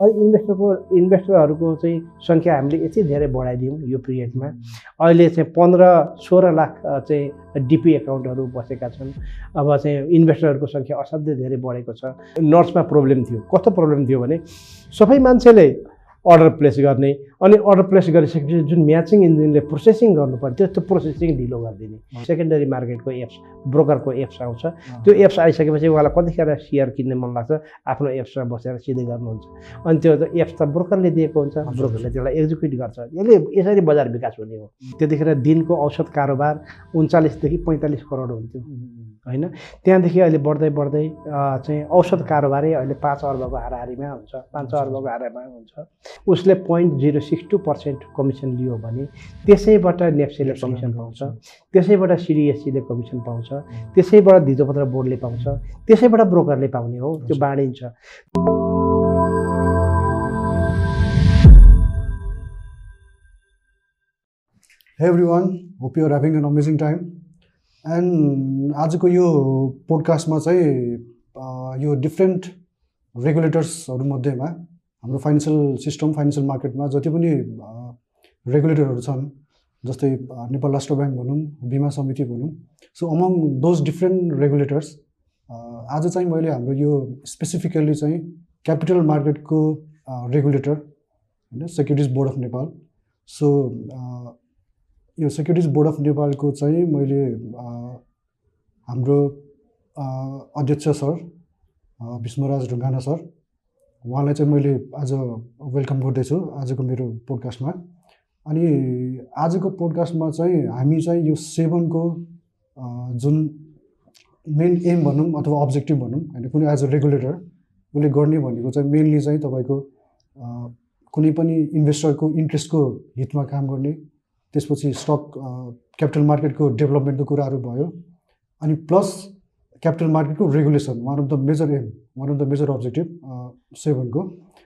अहिले इन्भेस्टरको इन्भेस्टरहरूको चाहिँ सङ्ख्या हामीले यति धेरै बढाइदियौँ यो पिरियडमा अहिले चाहिँ पन्ध्र सोह्र लाख चाहिँ डिपी एकाउन्टहरू बसेका छन्। अब चाहिँ इन्भेस्टरहरूको सङ्ख्या असाध्यै धेरै बढेको छ। नर्समा प्रब्लम थियो। कस्तो प्रब्लम थियो भने सबै मान्छेले अर्डर प्लेस गर्ने। अनि अर्डर प्लेस गरिसकेपछि जुन म्याचिङ इन्जिनले प्रोसेसिङ गर्नुपर्ने त्यो प्रोसेसिङ ढिलो गरिदिने। सेकेन्डरी मार्केटको एप्स ब्रोकरको एप्स आउँछ। त्यो एप्स आइसकेपछि उहाँलाई कतिखेर सेयर किन्ने मन लाग्छ आफ्नो एप्समा बसेर सिधै गर्नुहुन्छ। अनि त्यो एप्स त ब्रोकरले दिएको हुन्छ ब्रोकरले त्यसलाई एक्जिक्युट गर्छ। यसले यसरी बजार विकास हुने हो। त्यतिखेर दिनको औसत कारोबार उन्चालिसदेखि पैँतालिस करोड हुन्थ्यो। होइन? त्यहाँदेखि अहिले बढ्दै बढ्दै चाहिँ औसत कारोबारै अहिले पाँच अर्बको हाराहारीमा हुन्छ। पाँच अर्बको हाराहारीमा हुन्छ। उसले point zero six two percent commission लियो भने त्यसैबाट नेप्सीले कमिसन पाउँछ। त्यसैबाट सिडिएससीले कमिसन पाउँछ। त्यसैबाट धितोपत्र बोर्डले पाउँछ। त्यसैबाट ब्रोकरले पाउने हो। त्यो बाँडिन्छ। Hey everyone, hope you are having an amazing time. And आजको यो पोडकास्टमा चाहिँ यो डिफ्रेन्ट रेगुलेटर्सहरूमध्येमा हाम्रो फाइनेन्सियल सिस्टम फाइनेन्सियल मार्केटमा जति पनि रेगुलेटरहरू छन् जस्तै नेपाल राष्ट्र ब्याङ्क भनौँ बिमा समिति भनौँ so among those different regulators आज चाहिँ मैले हाम्रो यो स्पेसिफिकल्ली चाहिँ क्यापिटल मार्केटको रेगुलेटर होइन securities board of Nepal so यो सेक्युरिटिज बोर्ड अफ नेपालको चाहिँ मैले हाम्रो अध्यक्ष सर अ, भीष्मराज ढुङ्गाना सर उहाँलाई चाहिँ मैले आज वेलकम गर्दैछु आजको मेरो पोडकास्टमा अनि आजको पोडकास्टमा चाहिँ हामी चाहिँ यो सेभनको जुन मेन एम भनौँ अथवा अब्जेक्टिभ भनौँ होइन कुनै एज अ रेगुलेटर उसले गर्ने भनेको चाहिँ मेनली चाहिँ तपाईँको कुनै पनि इन्भेस्टरको इन्ट्रेस्टको हितमा काम गर्ने त्यसपछि स्टक क्यापिटल मार्केटको डेभलपमेन्टको कुराहरू भयो। अनि plus capital मार्केटको regulation one of the major M one of the major objective सेभनको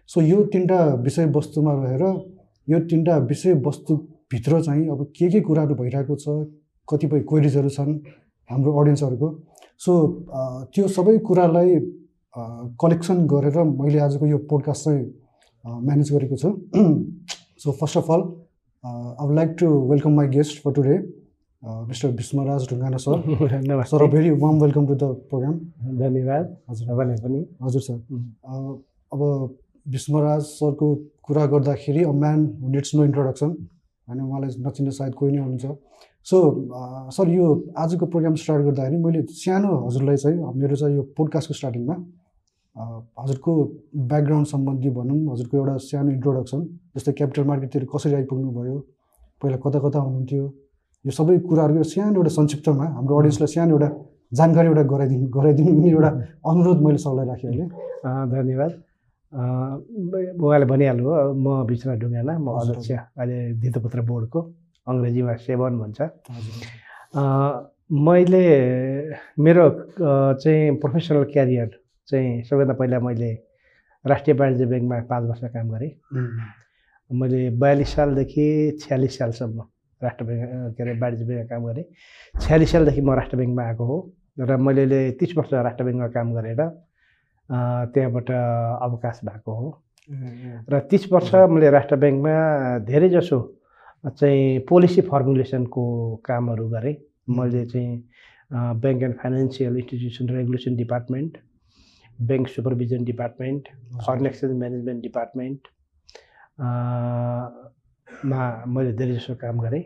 so यो तिनवटा विषयवस्तुमा रहेर यो तिनवटा विषयवस्तुभित्र चाहिँ अब के के कुराहरू भइरहेको छ कतिपय क्वेरिजहरू छन् हाम्रो अडियन्सहरूको सो त्यो सबै कुरालाई कलेक्सन गरेर मैले आजको यो पोडकास्ट चाहिँ म्यानेज गरेको छु। So first of all I would like to welcome my guest for today mister Bhishmaraj Dhungana sir sir uh नमस्ते very warm welcome to the program धन्यवाद। हजुर। तपाईँलाई पनि। हजुर सर. अ, अब भीष्मराज सरको कुरा गर्दाखेरि a man who needs no introduction होइन उहाँलाई नचिन्ने सायद कोही नै हुनुहुन्छ। सो अ, सर यो आजको प्रोग्राम स्टार्ट गर्दाखेरि मैले सानो हजुरलाई चाहिँ मेरो चाहिँ यो पोडकास्टको स्टार्टिङमा हजुरको ब्याकग्राउन्ड सम्बन्धी भनौँ हजुरको एउटा सानो इन्ट्रोडक्सन जस्तै क्यापिटल मार्केटतिर कसरी आइपुग्नु भयो पहिला कता कता हुनुहुन्थ्यो यो सबै कुराहरू यो सानो एउटा संक्षिप्तमा हाम्रो अडियन्सलाई सानो एउटा जानकारी एउटा गराइदिनु गराइदिनु भन्ने एउटा अनुरोध मैले सरलाई राखेँ अहिले। धन्यवाद। उहाँले भनिहाल्नु हो म विश्वनाथ ढुङ्गाना म अध्यक्ष अहिले धितोपत्र बोर्डको अङ्ग्रेजीमा सेवन भन्छ। मैले मेरो चाहिँ प्रोफेसनल क्यारियर चाहिँ सबैभन्दा पहिला मैले राष्ट्रिय वाणिज्य ब्याङ्कमा पाँच वर्ष काम गरेँ। मैले बयालिस सालदेखि छ्यालिस सालसम्म राष्ट्र ब्याङ्क के अरे वाणिज्य ब्याङ्कमा काम गरेँ। छ्यालिस सालदेखि म राष्ट्र ब्याङ्कमा आएको हो र मैले अहिले तिस वर्ष राष्ट्र ब्याङ्कमा काम गरेर त्यहाँबाट अवकाश भएको हो। र तिस वर्ष मैले राष्ट्र ब्याङ्कमा धेरैजसो चाहिँ पोलिसी फर्मुलेसनको कामहरू गरेँ। मैले चाहिँ bank and financial institution regulation department bank supervision department foreign exchange management department मा मैले धेरैजसो काम गरेँ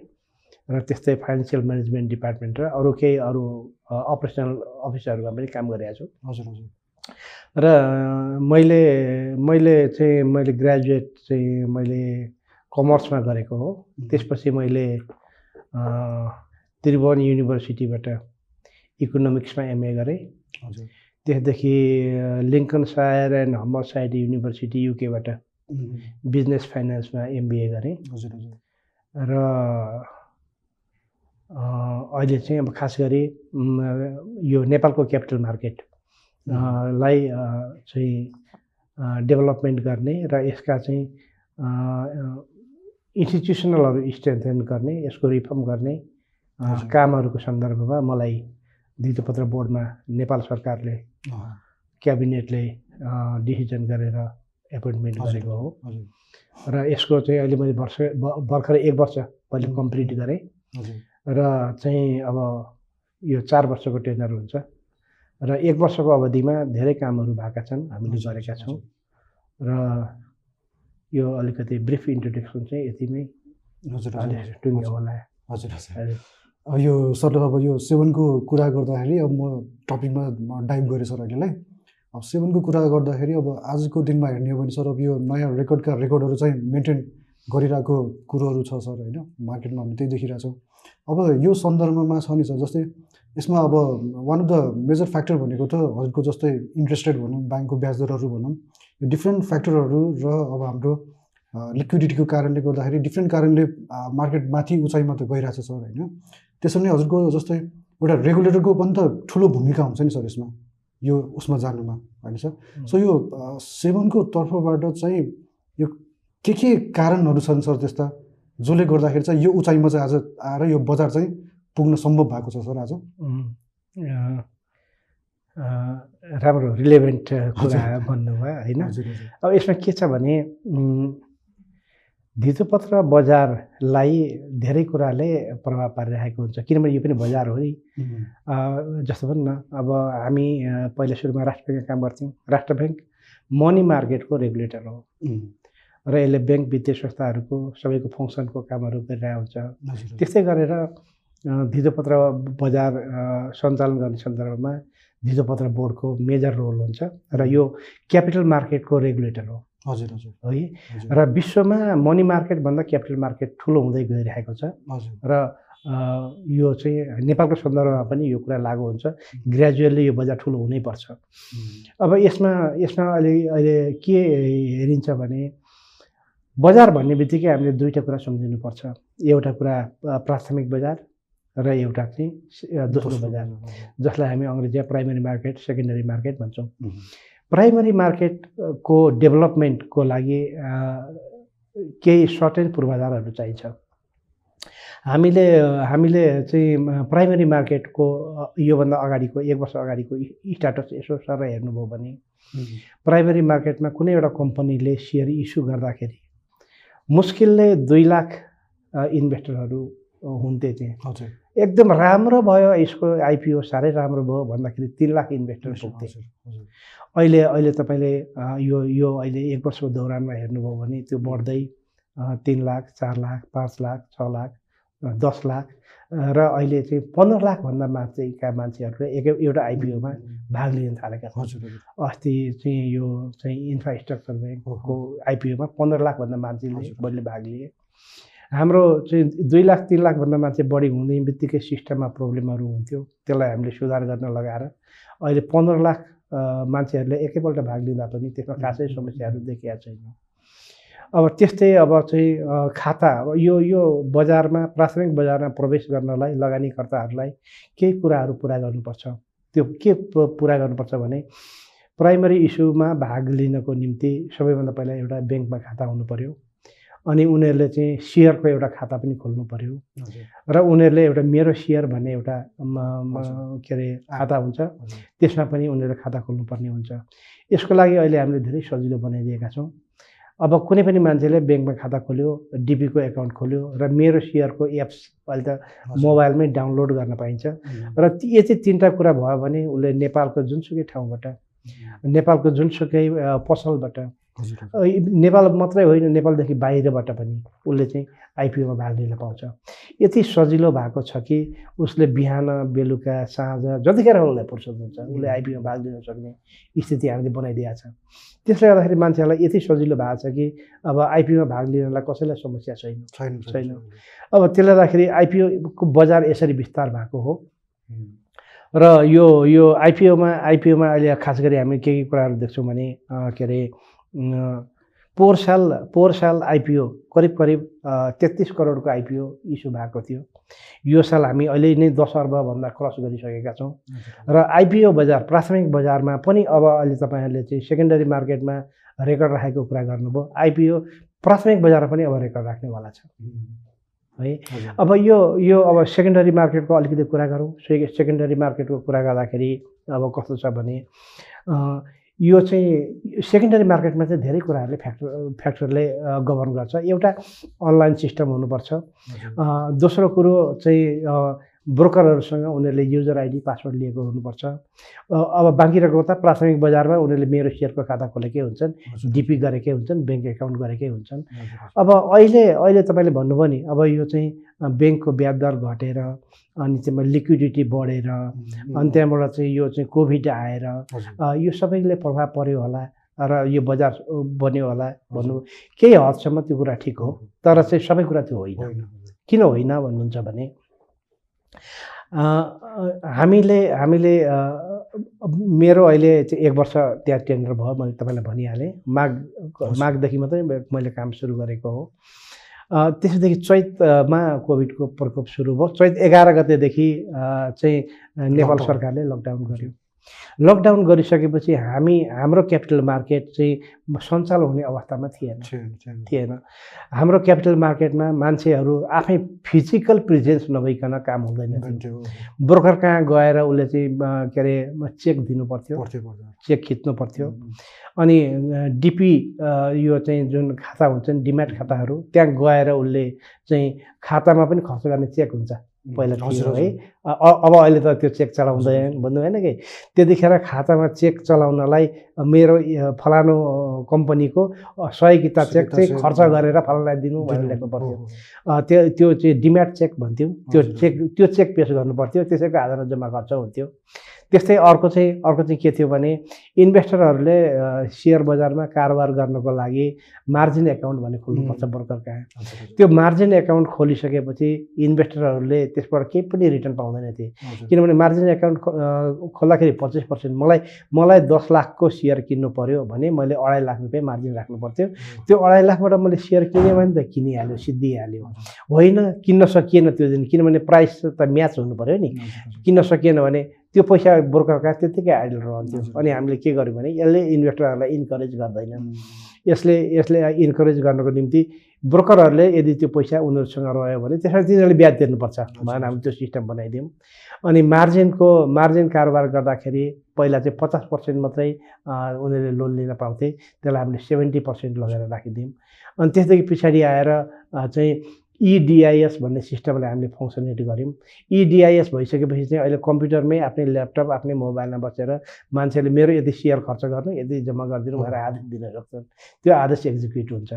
र त्यस्तै फाइनेन्सियल म्यानेजमेन्ट डिपार्टमेन्ट र अरू केही अरू अपरेसनल अफिसहरूमा पनि काम गरिरहेको छु। हजुर हजुर। र मैले मैले चाहिँ मैले ग्रेजुएट चाहिँ मैले कमर्समा गरेको हो। त्यसपछि मैले त्रिभुवन युनिभर्सिटीबाट इकोनोमिक्समा एमए गरेँ। हजुर। त्यसदेखि Lincolnshire and Humberside university युकेबाट बिजनेस फाइनेन्समा एमबिए गरेँ। हजुर हजुर। र अहिले चाहिँ अब खास गरी यो नेपालको क्यापिटल मार्केट लाई चाहिँ डेभलपमेन्ट गर्ने र यसका चाहिँ इन्स्टिट्युसनलहरू स्ट्रेन्थेन गर्ने यसको रिफर्म गर्ने। कामहरूको सन्दर्भमा मलाई धितोपत्र बोर्डमा नेपाल सरकारले क्याबिनेटले डिसिजन गरेर एपोइन्टमेन्ट। गरेको हो। र यसको चाहिँ अहिले मैले वर्ष भर्खरै एक वर्ष पहिले. कम्प्लिट गरेँ। र चाहिँ अब यो चार वर्षको टेन्डर हुन्छ। र एक वर्षको अवधिमा धेरै कामहरू भएका छन् हामीले गरेका छौँ। र यो अलिकति ब्रिफ इन्ट्रोडक्सन चाहिँ यतिमै हजुर। होला। हजुर। हजुर। यो सरले अब यो सेभेनको कुरा गर्दाखेरि अब म टपिकमा डाइभ गरेँ सर अहिलेलाई अब सेभेनको कुरा गर्दाखेरि अब आजको दिनमा हेर्ने हो भने सर अब यो नयाँ रेकर्डका रेकर्डहरू चाहिँ मेन्टेन गरिरहेको कुरोहरू छ सर होइन मार्केटमा हामीले त्यही देखिरहेछौँ अब यो सन्दर्भमा छ नि सर जस्तै यसमा अब one of the major factor भनेको त हजुरको जस्तै इन्ट्रेस्ट रेट भनौँ ब्याङ्कको ब्याज दरहरू भनौँ यो डिफ्रेन्ट फ्याक्टरहरू र अब हाम्रो लिक्विडिटीको कारणले गर्दाखेरि डिफ्रेन्ट कारणले मार्केट माथि उचाइमा त गइरहेछ सर होइन। त्यसो भने हजुरको जस्तै एउटा रेगुलेटरको पनि त ठुलो भूमिका हुन्छ नि सर यसमा यो उसमा जानुमा होइन सर? सो यो अ, सेभनको तर्फबाट चाहिँ यो के के कारणहरू छन् सर त्यस्ता जसले गर्दाखेरि चाहिँ यो उचाइमा चाहिँ आज आएर यो बजार चाहिँ पुग्न सम्भव भएको छ सर आज? राम्रो रिलेभेन्ट कुरा भन्नुभयो होइन? अब यसमा के छ भने धितोपत्र बजारलाई धेरै कुराले प्रभाव पारिरहेको हुन्छ किनभने यो पनि बजार हो नि। जस्तो भनौँ न अब हामी पहिला सुरुमा राष्ट्र ब्याङ्कमा काम गर्थ्यौँ। राष्ट्र ब्याङ्क मनी मार्केटको रेगुलेटर हो। र यसले ब्याङ्क वित्तीय संस्थाहरूको सबैको फङ्सनको कामहरू गरिरहेको हुन्छ। त्यस्तै गरेर धितोपत्र बजार सञ्चालन गर्ने सन्दर्भमा धितोपत्र बोर्डको मेजर रोल हुन्छ। र यो क्यापिटल मार्केटको रेगुलेटर हो। हजुर हजुर। है? र विश्वमा मनी मार्केटभन्दा क्यापिटल मार्केट ठुलो हुँदै गइरहेको छ। र यो चाहिँ नेपालको सन्दर्भमा पनि यो कुरा लागु हुन्छ। ग्रेजुअल्ली यो बजार ठुलो हुनैपर्छ अब यसमा यसमा अहिले अहिले के हेरिन्छ भने बजार भन्ने बित्तिकै हामीले दुईवटा कुरा सम्झिनुपर्छ। एउटा कुरा प्राथमिक बजार र एउटा चाहिँ दोस्रो बजार। जसलाई हामी अङ्ग्रेजीमा प्राइमेरी मार्केट सेकेन्डरी मार्केट भन्छौँ। प्राइमरी मार्केटको डेभलपमेन्टको लागि केही सर्टेन पूर्वाधारहरू चाहिन्छ। हामीले हामीले चाहिँ प्राइमरी मार्केटको योभन्दा अगाडिको एक वर्ष अगाडिको स्टाटस यसो सर हेर्नुभयो भने प्राइमरी मार्केटमा कुनै एउटा कम्पनीले सेयर इस्यु गर्दाखेरि मुस्किलले दुई लाख इन्भेस्टरहरू हुन्थे त्यहाँ। एकदम राम्रो भयो यसको आइपिओ साह्रै राम्रो भयो भन्दाखेरि तिन लाख इन्भेस्टर पुग्थे। अहिले अहिले तपाईँले यो यो अहिले एक वर्षको दौरानमा हेर्नुभयो भने त्यो बढ्दै तिन लाख चार लाख पाँच लाख छ लाख दस लाख र अहिले चाहिँ पन्ध्र लाखभन्दा माथिका मान्छेहरूले एक एउटा आइपिओमा भाग लिन थालेका छन्। अस्ति चाहिँ यो चाहिँ इन्फ्रास्ट्रक्चर ब्याङ्कको आइपिओमा पन्ध्र लाखभन्दा मान्छेले। बढीले भाग लिए। हाम्रो चाहिँ दुई लाख तिन लाखभन्दा मान्छे बढी हुँदै बित्तिकै सिस्टममा प्रब्लमहरू हुन्थ्यो। त्यसलाई हामीले सुधार गर्न लगाएर। अहिले पन्ध्र लाख मान्छेहरूले एकैपल्ट भाग लिँदा पनि त्यसमा खासै समस्याहरू देखिया छैन। अब त्यस्तै अब चाहिँ खाता अब यो यो बजारमा प्राथमिक बजारमा प्रवेश गर्नलाई लगानीकर्ताहरूलाई केही कुराहरू पुरा गर्नुपर्छ। त्यो के पुरा गर्नुपर्छ भने प्राइमरी इस्युमा भाग लिनको निम्ति सबैभन्दा पहिला एउटा ब्याङ्कमा खाता हुनु पऱ्यो अनि उनीहरूले चाहिँ सेयरको एउटा खाता पनि खोल्नु पऱ्यो र उनीहरूले एउटा मेरो सेयर भन्ने एउटा। के अरे खाता हुन्छ। त्यसमा पनि उनीहरूले खाता खोल्नुपर्ने हुन्छ। यसको लागि अहिले हामीले धेरै सजिलो बनाइदिएका छौँ। अब कुनै पनि मान्छेले ब्याङ्कमा खाता खोल्यो डिपीको एकाउन्ट खोल्यो र मेरो सेयरको एप्स अहिले त। मोबाइलमै डाउनलोड गर्न पाइन्छ। र ती- यति तिनवटा कुरा भयो भने उसले नेपालको जुनसुकै ठाउँबाट नेपालको जुनसुकै पसलबाट यी नेपाल मात्रै होइन नेपालदेखि बाहिरबाट पनि उसले चाहिँ आइपिओमा भाग लिन पाउँछ। यति सजिलो भएको छ कि उसले बिहान बेलुका साँझ जतिखेर उसलाई फुर्सद हुन्छ उसले आइपिओमा भाग लिन सक्ने स्थिति हामीले बनाइदिएको छ। त्यसले गर्दाखेरि मान्छेहरूलाई यति सजिलो भएको छ कि अब आइपिओमा भाग लिनलाई कसैलाई समस्या छैन। छैन छैन। अब त्यसले गर्दाखेरि आइपिओको बजार यसरी विस्तार भएको हो। र यो यो आइपिओमा आइपिओमा अहिले खास गरी हामी के के कुराहरू देख्छौँ भने के अरे पोहोर साल पोहोर साल आइपिओ करिब करिब तेत्तिस करोडको आइपिओ इस्यु भएको थियो। यो साल हामी अहिले नै दस अर्बभन्दा क्रस गरिसकेका छौँ। र आइपिओ बजार प्राथमिक बजारमा पनि अब अहिले तपाईँहरूले चाहिँ सेकेन्डरी मार्केटमा रेकर्ड राखेको कुरा गर्नुभयो। आइपिओ प्राथमिक बजारमा पनि अब रेकर्ड राख्नेवाला छ। है। अब यो यो अब सेकेन्डरी मार्केटको अलिकति कुरा गरौँ। सेकेन्डरी मार्केटको कुरा गर्दाखेरि अब कस्तो छ भने यो चाहिँ सेकेन्डरी मार्केटमा चाहिँ धेरै कुराहरूले फ्याक्टर फ्याक्टरले गभर्न गर्छ। एउटा अनलाइन सिस्टम हुनुपर्छ। दोस्रो कुरो चाहिँ ब्रोकरहरूसँग उनीहरूले युजर आइडी पासवर्ड लिएको हुनुपर्छ। अब बाँकी रहेको त प्राथमिक बजारमा उनीहरूले मेरो सेयरको खाता खोलेकै हुन्छन्। डिपी गरेकै हुन्छन् ब्याङ्क एकाउन्ट गरेकै हुन्छन्। अब अहिले अहिले तपाईँले भन्नुभयो नि अब यो चाहिँ ब्याङ्कको ब्याज दर घटेर अनि चाहिँ लिक्विडिटी बढेर अनि त्यहाँबाट चाहिँ यो चाहिँ कोभिड आएर यो सबैले प्रभाव पर्यो होला र यो बजार बन्यो होला भन्नु केही हदसम्म त्यो कुरा ठिक हो तर चाहिँ सबै कुरा त्यो होइन। किन होइन भन्नुहुन्छ भने हामीले हामीले मेरो अहिले चाहिँ एक वर्ष त्यहाँ टेन्डर भयो मैले तपाईँलाई भनिहालेँ। माघ माघदेखि मात्रै मैले काम सुरु गरेको हो। त्यसदेखि चैतमा कोभिडको प्रकोप सुरु भयो। चैत एघार गतेदेखि चाहिँ नेपाल। सरकारले लकडाउन गर्यो। लकडाउन गरिसकेपछि हामी हाम्रो क्यापिटल मार्केट चाहिँ सञ्चालन हुने अवस्थामा थिएन। थिएन, हाम्रो क्यापिटल मार्केटमा मान्छेहरू आफै फिजिकल प्रेजेन्स नभइकन काम हुँदैन ब्रोकर कहाँ गएर उसले चाहिँ के अरे चेक दिनु पर्थ्यो। चेक खिच्नु पर्थ्यो। अनि डिपी यो चाहिँ जुन खाता हुन्छन् डिम्याट खाताहरू त्यहाँ गएर उसले चाहिँ खातामा पनि खर्च गर्ने चेक हुन्छ। पहिला है। अब अहिले त त्यो चेक चलाउँदैन भन्नु भएन कि? त्यतिखेर खातामा चेक चलाउनलाई मेरो फलानु कम्पनीको अ, सहयोगिता चेक चाहिँ खर्च गरेर फलानलाई दिनु भनेर लेख्नु पर्थ्यो। त्यो त्यो चाहिँ डिम्याट चेक भन्थ्यौँ। त्यो। चेक त्यो चेक पेस गर्नु पर्थ्यो। त्यसैको आधारमा जम्मा खर्च हुन्थ्यो। त्यस्तै अर्को चाहिँ अर्को चाहिँ के थियो भने इन्भेस्टरहरूले सेयर बजारमा कारोबार गर्नको लागि मार्जिन एकाउन्ट भन्ने खोल्नुपर्छ. ब्रोकर कहाँ। त्यो मार्जिन एकाउन्ट खोलिसकेपछि इन्भेस्टरहरूले त्यसबाट केही पनि रिटर्न पाउँदैन थिए। किनभने मार्जिन एकाउन्ट खोल्दाखेरि पच्चिस पर्सेन्ट मलाई मलाई दस लाखको सेयर किन्नु पऱ्यो भने मैले अढाई लाख रुपियाँ मार्जिन राख्नु पर्थ्यो त्यो अढाई लाखबाट मैले सेयर किनेँ भने त किनिहाल्यो सिद्धिहाल्यो होइन किन्न सकिएन त्यो दिन किनभने प्राइस त म्याच हुनु पऱ्यो नि। किन्न सकिएन भने त्यो पैसा ब्रोकरका त्यत्तिकै आइडल रहन्थ्यो। अनि हामीले के गर्यौँ भने यसले इन्भेस्टरहरूलाई इन्करेज गर्दैन। यसले यसले इन्करेज गर्नको निम्ति ब्रोकरहरूले यदि त्यो पैसा उनीहरूसँग रह्यो भने त्यसमा तिनीहरूले ब्याज तिर्नुपर्छ। भनेर हामीले त्यो सिस्टम बनाइदियौँ। अनि मार्जिनको मार्जिन कारोबार गर्दाखेरि पहिला चाहिँ पचास पर्सेन्ट मात्रै उनीहरूले लोन लिन पाउँथे। त्यसलाई हामीले सेभेन्टी पर्सेन्ट लगेर राखिदियौँ। अनि त्यसदेखि पछाडि आएर चाहिँ इडिआइएस भन्ने सिस्टमले हामीले फङ्सनेट गऱ्यौँ। इडिआइएस भइसकेपछि चाहिँ अहिले कम्प्युटरमै आफ्नै ल्यापटप आफ्नै मोबाइलमा बसेर मान्छेले मेरो यति सेयर खर्च गर्नु यति जम्मा गरिदिनु भनेर आदेश दिन सक्छन्। त्यो आदेश एक्जिक्युट हुन्छ।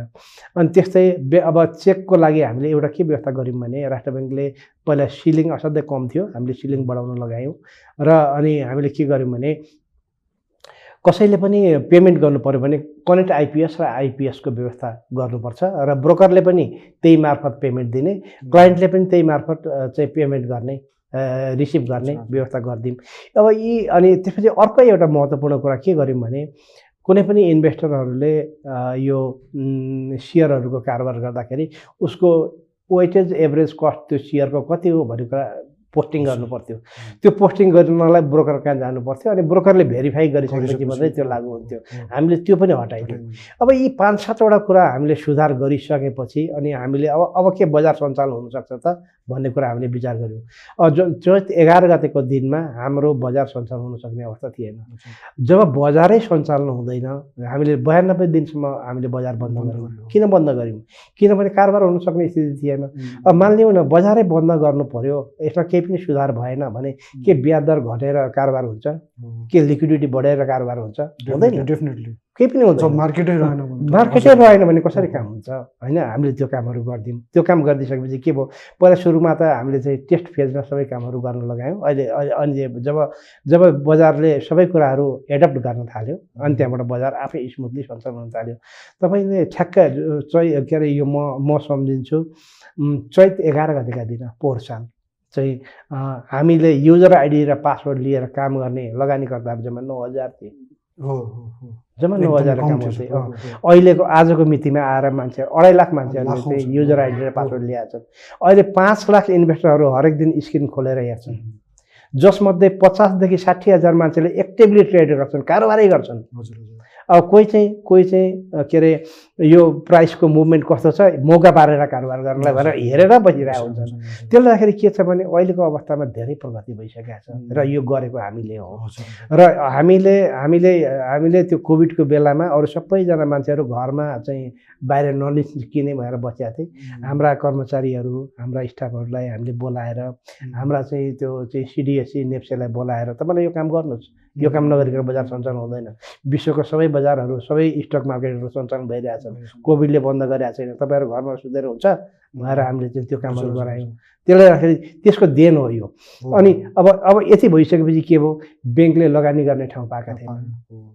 अनि त्यस्तै अब चेकको लागि हामीले एउटा के व्यवस्था गऱ्यौँ भने राष्ट्र ब्याङ्कले पहिला सिलिङ असाध्यै कम थियो हामीले सिलिङ बढाउन लगायौँ। र अनि हामीले के गऱ्यौँ भने कसैले पनि पेमेन्ट गर्नु पऱ्यो भने कनेक्ट आइपिएस र आइपिएसको व्यवस्था गर्नुपर्छ र ब्रोकरले पनि त्यही मार्फत पेमेन्ट दिने क्लाइन्टले पनि त्यही मार्फत चाहिँ पेमेन्ट गर्ने रिसिभ गर्ने। व्यवस्था गरिदिउँ अब यी अनि त्यसपछि अर्कै एउटा महत्त्वपूर्ण कुरा के गर्यौँ भने कुनै पनि इन्भेस्टरहरूले यो सेयरहरूको कारोबार गर्दाखेरि उसको वेटेज एभरेज कस्ट त्यो सेयरको कति हो भन्ने कुरा पोस्टिङ गर्नु पर्थ्यो त्यो पोस्टिङ गर्नलाई ब्रोकर कहाँ जानु पर्थ्यो अनि ब्रोकरले भेरिफाई गरिसकेपछि मात्रै त्यो लागु हुन्थ्यो। हामीले त्यो पनि हटाइदियौँ। अब यी पाँच सातवटा कुरा हामीले सुधार गरिसकेपछि अनि हामीले अब अब के बजार सञ्चालन हुनसक्छ त? भन्ने कुरा हामीले विचार गऱ्यौँ चैत एघार गतेको दिनमा हाम्रो बजार सञ्चालन हुन सक्ने अवस्था थिएन। जब बजारै सञ्चालन हुँदैन हामीले बयानब्बे दिनसम्म हामीले बजार बन्द गऱ्यौँ। गर्यौँ। किन बन्द गऱ्यौँ? किनभने कारोबार हुन सक्ने स्थिति थिएन। अब मानिलिउँ न बजारै बन्द गर्नु पर्यो यसमा केही पनि सुधार भएन भने के ब्याज दर घटेर कारोबार हुन्छ के लिक्विडिटी बढेर कारोबार हुन्छ हुँदैन। डेफिनेटली केही पनि हुँदैन मार्केटै रहेन मार्केटै। रहेन भने कसरी काम हुन्छ? होइन हामीले त्यो कामहरू गरिदियौँ त्यो काम गरिदिइसकेपछि के भयो? पहिला सुरुमा त हामीले चाहिँ टेस्ट फेजमा सबै कामहरू गर्न लगायौँ। अहिले अहिले अनि जब जब बजारले सबै कुराहरू एडप्ट गर्न थाल्यो अनि त्यहाँबाट बजार आफै स्मुथली सञ्चालन हुन थाल्यो। तपाईँले ठ्याक्क चै के अरे यो म म सम्झिन्छु। चैत एघार गतेका दिन पोहोर साल चाहिँ हामीले युजर आइडी र पासवर्ड लिएर काम गर्ने लगानीकर्ताहरू जम्मा नौ हजार थिए। हो हो हो। जम्मा नौ हजार कम। अहिलेको आजको मितिमा आएर मान्छे अढाई लाख मान्छेहरूले चाहिँ। युजर आइडी र पासवर्ड ल्याएको छन्। अहिले पाँच लाख इन्भेस्टरहरू हरेक दिन स्क्रिन खोलेर हेर्छन्। जसमध्ये पचासदेखि साठी हजार मान्छेले एक्टिभली ट्रेड गर्छन् कारोबारै गर्छन्। अब कोही चाहिँ कोही चाहिँ के अरे यो प्राइसको मुभमेन्ट कस्तो छ मौका पारेर कारोबार गर्नलाई भनेर हेरेर बसिरहेको हुन्छन्। त्यसले गर्दाखेरि के छ भने अहिलेको अवस्थामा धेरै प्रगति भइसकेको छ र यो गरेको हामीले हो। र हामीले हामीले हामीले त्यो कोभिडको बेलामा अरू सबैजना मान्छेहरू घरमा चाहिँ बाहिर ननिस्किने भएर बसेका थिए। हाम्रा कर्मचारीहरू हाम्रा स्टाफहरूलाई हामीले बोलाएर हाम्रा चाहिँ त्यो चाहिँ सिडिएससी नेप्सेलाई बोलाएर तपाईँले यो काम गर्नुहोस्। यो काम नगरिकन बजार सञ्चालन हुँदैन। विश्वको सबै बजारहरू सबै स्टक मार्केटहरू सञ्चालन भइरहेछन् कोभिडले बन्द गरेको छैन। तपाईँहरू घरमा सुतेर हुन्छ। भनेर हामीले चाहिँ त्यो कामहरू गरायौँ त्यसले गर्दाखेरि त्यसको देन हो यो। अनि अब अब यति भइसकेपछि के भयो? ब्याङ्कले लगानी गर्ने ठाउँ पाएका थिएन।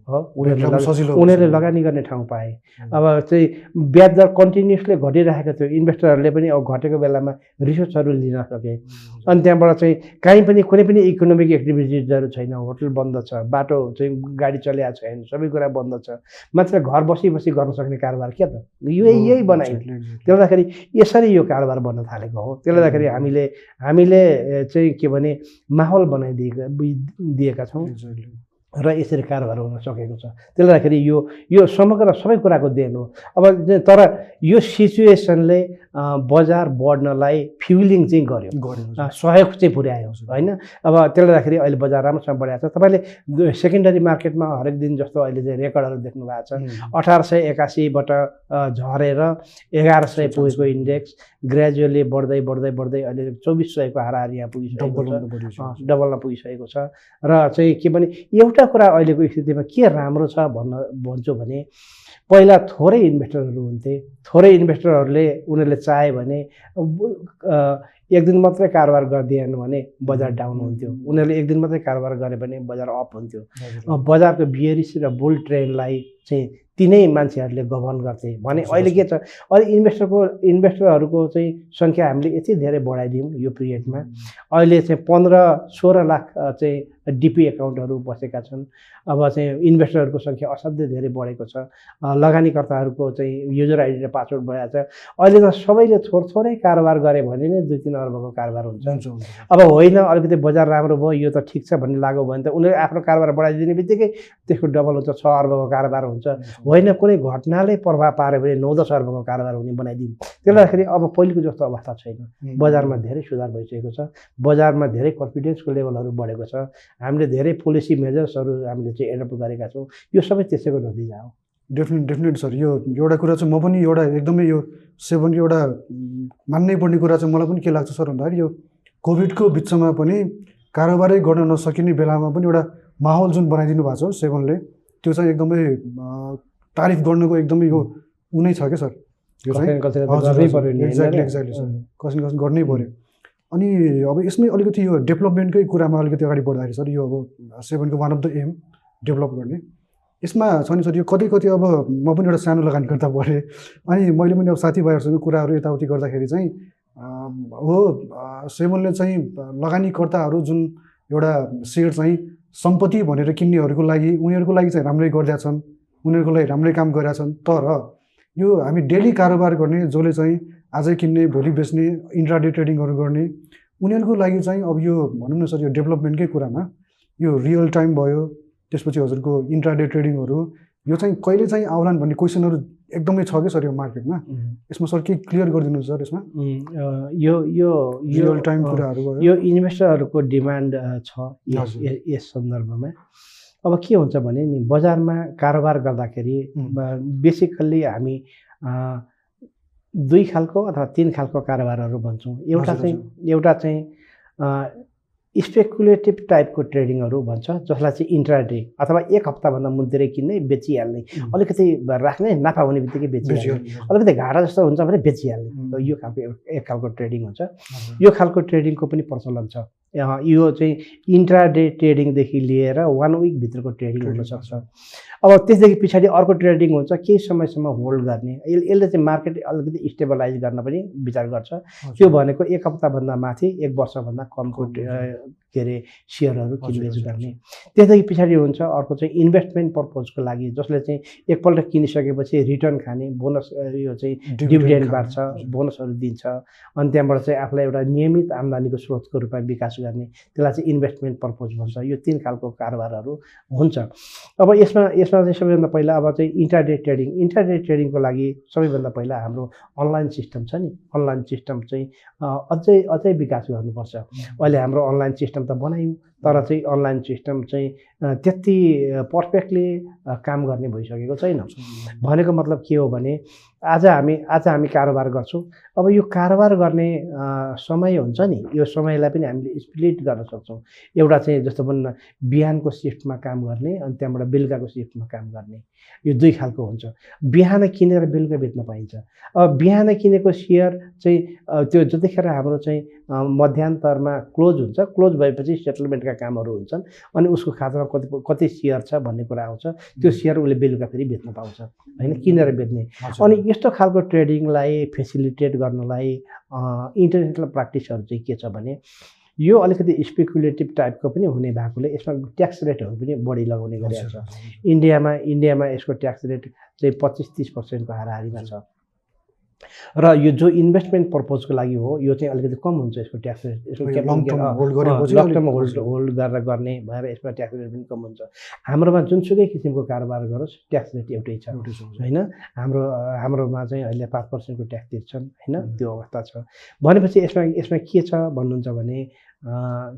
हो। उनीहरूले उनीहरूले लगानी गर्ने ठाउँ पाए। अब चाहिँ ब्याज दर कन्टिन्युसली घटिरहेको थियो। इन्भेस्टरहरूले पनि अब घटेको बेलामा रिसोर्सहरू लिन सके। अनि त्यहाँबाट चाहिँ काहीँ पनि कुनै पनि इकोनोमिक एक्टिभिटिजहरू छैन। होटल बन्द छ। बाटो चाहिँ गाडी चलेको छैन। सबै कुरा बन्द छ। मान्छेले घर बसी बसी गर्न सक्ने कारोबार के त। यही यही बनाइयो। त्यसले गर्दाखेरि यसरी यो कारोबार बन्न थालेको हो। त्यसले गर्दाखेरि हामीले हामीले चाहिँ के भने माहौल बनाइदिएका दिएका छौँ। र यसरी कारोबार हुन सकेको छ। त्यसले गर्दाखेरि यो यो समग्र सबै कुराको देन हो। अब तर यो सिचुएसनले बजार बढ्नलाई फ्युलिङ चाहिँ गर्यो। सहयोग चाहिँ पुर्यायो होइन? अब त्यसले गर्दाखेरि अहिले बजार राम्रोसँग बढाएको छ। तपाईँले सेकेन्डरी मार्केटमा हरेक दिन जस्तो अहिले चाहिँ रेकर्डहरू देख्नु भएको छ अठार सय एकासीबाट झरेर एघार सय पुगेको इन्डेक्स ग्रेजुअली बढ्दै बढ्दै बढ्दै अहिले चौबिस सयको हाराहार यहाँ पुगिसकेको छ। डबलमा पुगिसकेको छ। र चाहिँ के भने एउटा कुरा अहिलेको स्थितिमा के राम्रो छ भन्न भन्छु भने पहिला थोरै इन्भेस्टरहरू हुन्थे थोरै इन्भेस्टरहरूले उनीहरूले चाहे भने एक दिन मात्रै कारोबार गरिदिएन भने बजार डाउन हुन्थ्यो। उनीहरूले एक दिन मात्रै कारोबार गरे भने बजार अप हुन्थ्यो। बजारको बियरिस र बुल ट्रेन्डलाई चाहिँ तिनै मान्छेहरूले गभर्न गर्थे। भने अहिले के छ अहिले इन्भेस्टरको इन्भेस्टरहरूको चाहिँ सङ्ख्या हामीले यति धेरै बढाइदियौँ यो पिरियडमा। अहिले चाहिँ पन्ध्र सोह्र लाख चाहिँ डिपी एकाउन्टहरू बसेका छन्। अब चाहिँ इन्भेस्टरहरूको सङ्ख्या असाध्यै धेरै बढेको छ। लगानीकर्ताहरूको चाहिँ युजर आइडी र पासवर्ड बढाएको छ अहिले त सबैले थोर थोरै कारोबार गरे भने नै दुई तिन अर्बको कारोबार हुन्छ। अब होइन अलिकति बजार राम्रो भयो यो त ठिक छ भन्ने लाग्यो भने त उनीहरूले आफ्नो कारोबार बढाइदिने बित्तिकै त्यसको डबल हुन्छ छ अर्बको कारोबार हुन्छ। होइन कुनै घटनाले प्रभाव पार्यो भने नौ दस अर्बको कारोबार हुने बनाइदिउँ। त्यसले गर्दाखेरि अब पहिलेको जस्तो अवस्था छैन। बजारमा धेरै सुधार भइसकेको छ। बजारमा धेरै कन्फिडेन्सको लेभलहरू बढेको छ। हामीले धेरै पोलिसी मेजर्सहरू हामीले चाहिँ एडप्ट गरेका छौँ यो सबै त्यसैको नतिजा हो डेफिनेट डेफिनेट सर यो एउटा कुरा चाहिँ म पनि एउटा एकदमै यो सेभनको एउटा मान्नै पर्ने कुरा चाहिँ मलाई पनि के लाग्छ सर भन्दाखेरि यो कोभिडको बिचमा पनि कारोबारै गर्न नसकिने बेलामा पनि एउटा माहौल जुन बनाइदिनु भएको छ सेभनले त्यो चाहिँ एकदमै तारिफ गर्नुको एकदमै यो ऊ नै छ क्या सर यो चाहिँ कसै न कसैले त हजुर, गर्नै हजुर, पर्यो नि, exactly, होइन र? exactly, sir. उम्. कसिन कसिन गर्नै पऱ्यो अनि अब यसमै अलिकति यो डेभलपमेन्टकै कुरामा अलिकति अगाडि बढ्दाखेरि सर यो अब सेभनको one of the M develop गर्ने। यसमा छ नि सर यो कति कति अब म पनि एउटा सानो लगानीकर्ता परेँ अनि मैले पनि अब साथीभाइहरूसँग कुराहरू यताउति गर्दाखेरि चाहिँ हो सेभनले चाहिँ लगानीकर्ताहरू जुन एउटा सेयर चाहिँ सम्पत्ति भनेर किन्नेहरूको लागि उनीहरूको लागि चाहिँ राम्रै गरिदिएका छन् उनीहरूको लागि राम्रै काम गरिरहेका छन्। तर यो हामी डेली कारोबार गर्ने जसले चाहिँ आजै किन्ने भोलि बेच्ने इन्ट्राडे ट्रेडिङहरू गर्ने उनीहरूको लागि चाहिँ अब यो भनौँ न सर यो डेभलपमेन्टकै कुरामा यो रियल टाइम भयो त्यसपछि हजुरको इन्ट्राडे ट्रेडिङहरू यो चाहिँ कहिले चाहिँ आउलान् भन्ने क्वेसनहरू एकदमै छ कि सर यो मार्केटमा. यसमा सर के क्लियर गरिदिनु सर यसमा? यो यो रियल टाइम कुराहरू भयो। यो इन्भेस्टरहरूको डिमान्ड छ यस सन्दर्भमा। अब के हुन्छ भने नि बजारमा कारोबार गर्दाखेरि. बेसिकल्ली हामी दुई खालको अथवा तिन खालको कारोबारहरू भन्छौँ एउटा चाहिँ एउटा चाहिँ स्पेकुलेटिभ टाइपको ट्रेडिङहरू भन्छ जसलाई चाहिँ इन्ट्राडे अथवा एक हप्ताभन्दा मुन्तिरै किन्ने बेचिहाल्ने. अलिकति राख्ने नाफा हुने बित्तिकै बेचिहाल्ने। अलिकति घाटा जस्तो हुन्छ भने बेचिहाल्ने. यो खालको एक- खालको ट्रेडिङ हुन्छ। यो खालको ट्रेडिङको पनि प्रचलन छ यो चाहिँ इन्ट्राडे ट्रेडिङदेखि लिएर वान विकभित्रको ट्रेडिङ हुनसक्छ। अब त्यसदेखि पछाडि अर्को ट्रेडिङ हुन्छ केही समयसम्म होल्ड गर्ने। यसले चाहिँ मार्केट अलिकति स्टेबलाइज गर्न पनि विचार गर्छ। त्यो भनेको एक हप्ताभन्दा माथि एक वर्षभन्दा कमको के अरे सेयरहरू किनबेच गर्ने। त्यसदेखि पछाडि हुन्छ अर्को चाहिँ इन्भेस्टमेन्ट पर्पजको लागि जसले चाहिँ एकपल्ट किनिसकेपछि रिटर्न खाने बोनस यो चाहिँ डिभिडेन्ड बाँड्छ बोनसहरू दिन्छ। अनि त्यहाँबाट चाहिँ आफूलाई एउटा नियमित आम्दानीको स्रोतको रूपमा विकास गर्ने त्यसलाई चाहिँ इन्भेस्टमेन्ट पर्पज भन्छ। यो तिन खालको कारोबारहरू हुन्छ। अब यसमा यसमा चाहिँ सबैभन्दा पहिला अब चाहिँ इन्टरनेट ट्रेडिङ इन्टरनेट ट्रेडिङको लागि सबैभन्दा पहिला हाम्रो अनलाइन सिस्टम छ नि। अनलाइन सिस्टम चाहिँ अझै अझै विकास गर्नुपर्छ। अहिले हाम्रो अनलाइन सिस्टम त बनायौँ तर चाहिँ अनलाइन सिस्टम चाहिँ त्यति पर्फेक्टली काम गर्ने भइसकेको छैन। भनेको मतलब के हो भने आज हामी आज हामी कारोबार गर्छौँ। अब यो कारोबार गर्ने समय हुन्छ नि? यो समयलाई पनि हामीले स्प्लिट गर्न सक्छौँ। एउटा चाहिँ जस्तो भनौँ न बिहानको सिफ्टमा काम गर्ने अनि त्यहाँबाट बेलुकाको सिफ्टमा काम गर्ने। यो दुई खालको हुन्छ। बिहान किनेर बेलुका बेच्न पाइन्छ। अब बिहान किनेको सेयर चाहिँ त्यो जतिखेर हाम्रो चाहिँ मध्यान्तरमा क्लोज हुन्छ क्लोज भएपछि सेटलमेन्टका कामहरू हुन्छन् अनि उसको खातामा कति कति सेयर छ भन्ने कुरा आउँछ। त्यो सेयर उसले बेलुका फेरि बेच्न पाउँछ। होइन? किनेर बेच्ने। अनि यस्तो खालको ट्रेडिङलाई फेसिलिटेट गर्नलाई इन्टरनेसनल प्र्याक्टिसहरू चाहिँ के छ भने यो अलिकति स्पेकुलेटिभ टाइपको पनि हुने भएकोले यसमा ट्याक्स रेटहरू पनि बढी लगाउने गरिरहेको छ। इन्डियामा इन्डियामा यसको ट्याक्स रेट चाहिँ पच्चिस तिस पर्सेन्टको हाराहारीमा छ। र यो जो इन्भेस्टमेन्ट पर्पजको लागि हो यो चाहिँ अलिकति कम हुन्छ यसको ट्याक्स रेट यसको लङ अलिक टर्म होल्ड। होल्ड गरेर गर्ने भएर यसमा ट्याक्स रेट पनि कम हुन्छ। हाम्रोमा जुनसुकै किसिमको कारोबार गरोस् ट्याक्स रेट एउटै छ। होइन? हाम्रो हाम्रोमा चाहिँ अहिले पाँच पर्सेन्टको ट्याक्स तिर्छन् होइन. त्यो अवस्था छ। भनेपछि यसमा यसमा के छ भन्नुहुन्छ भने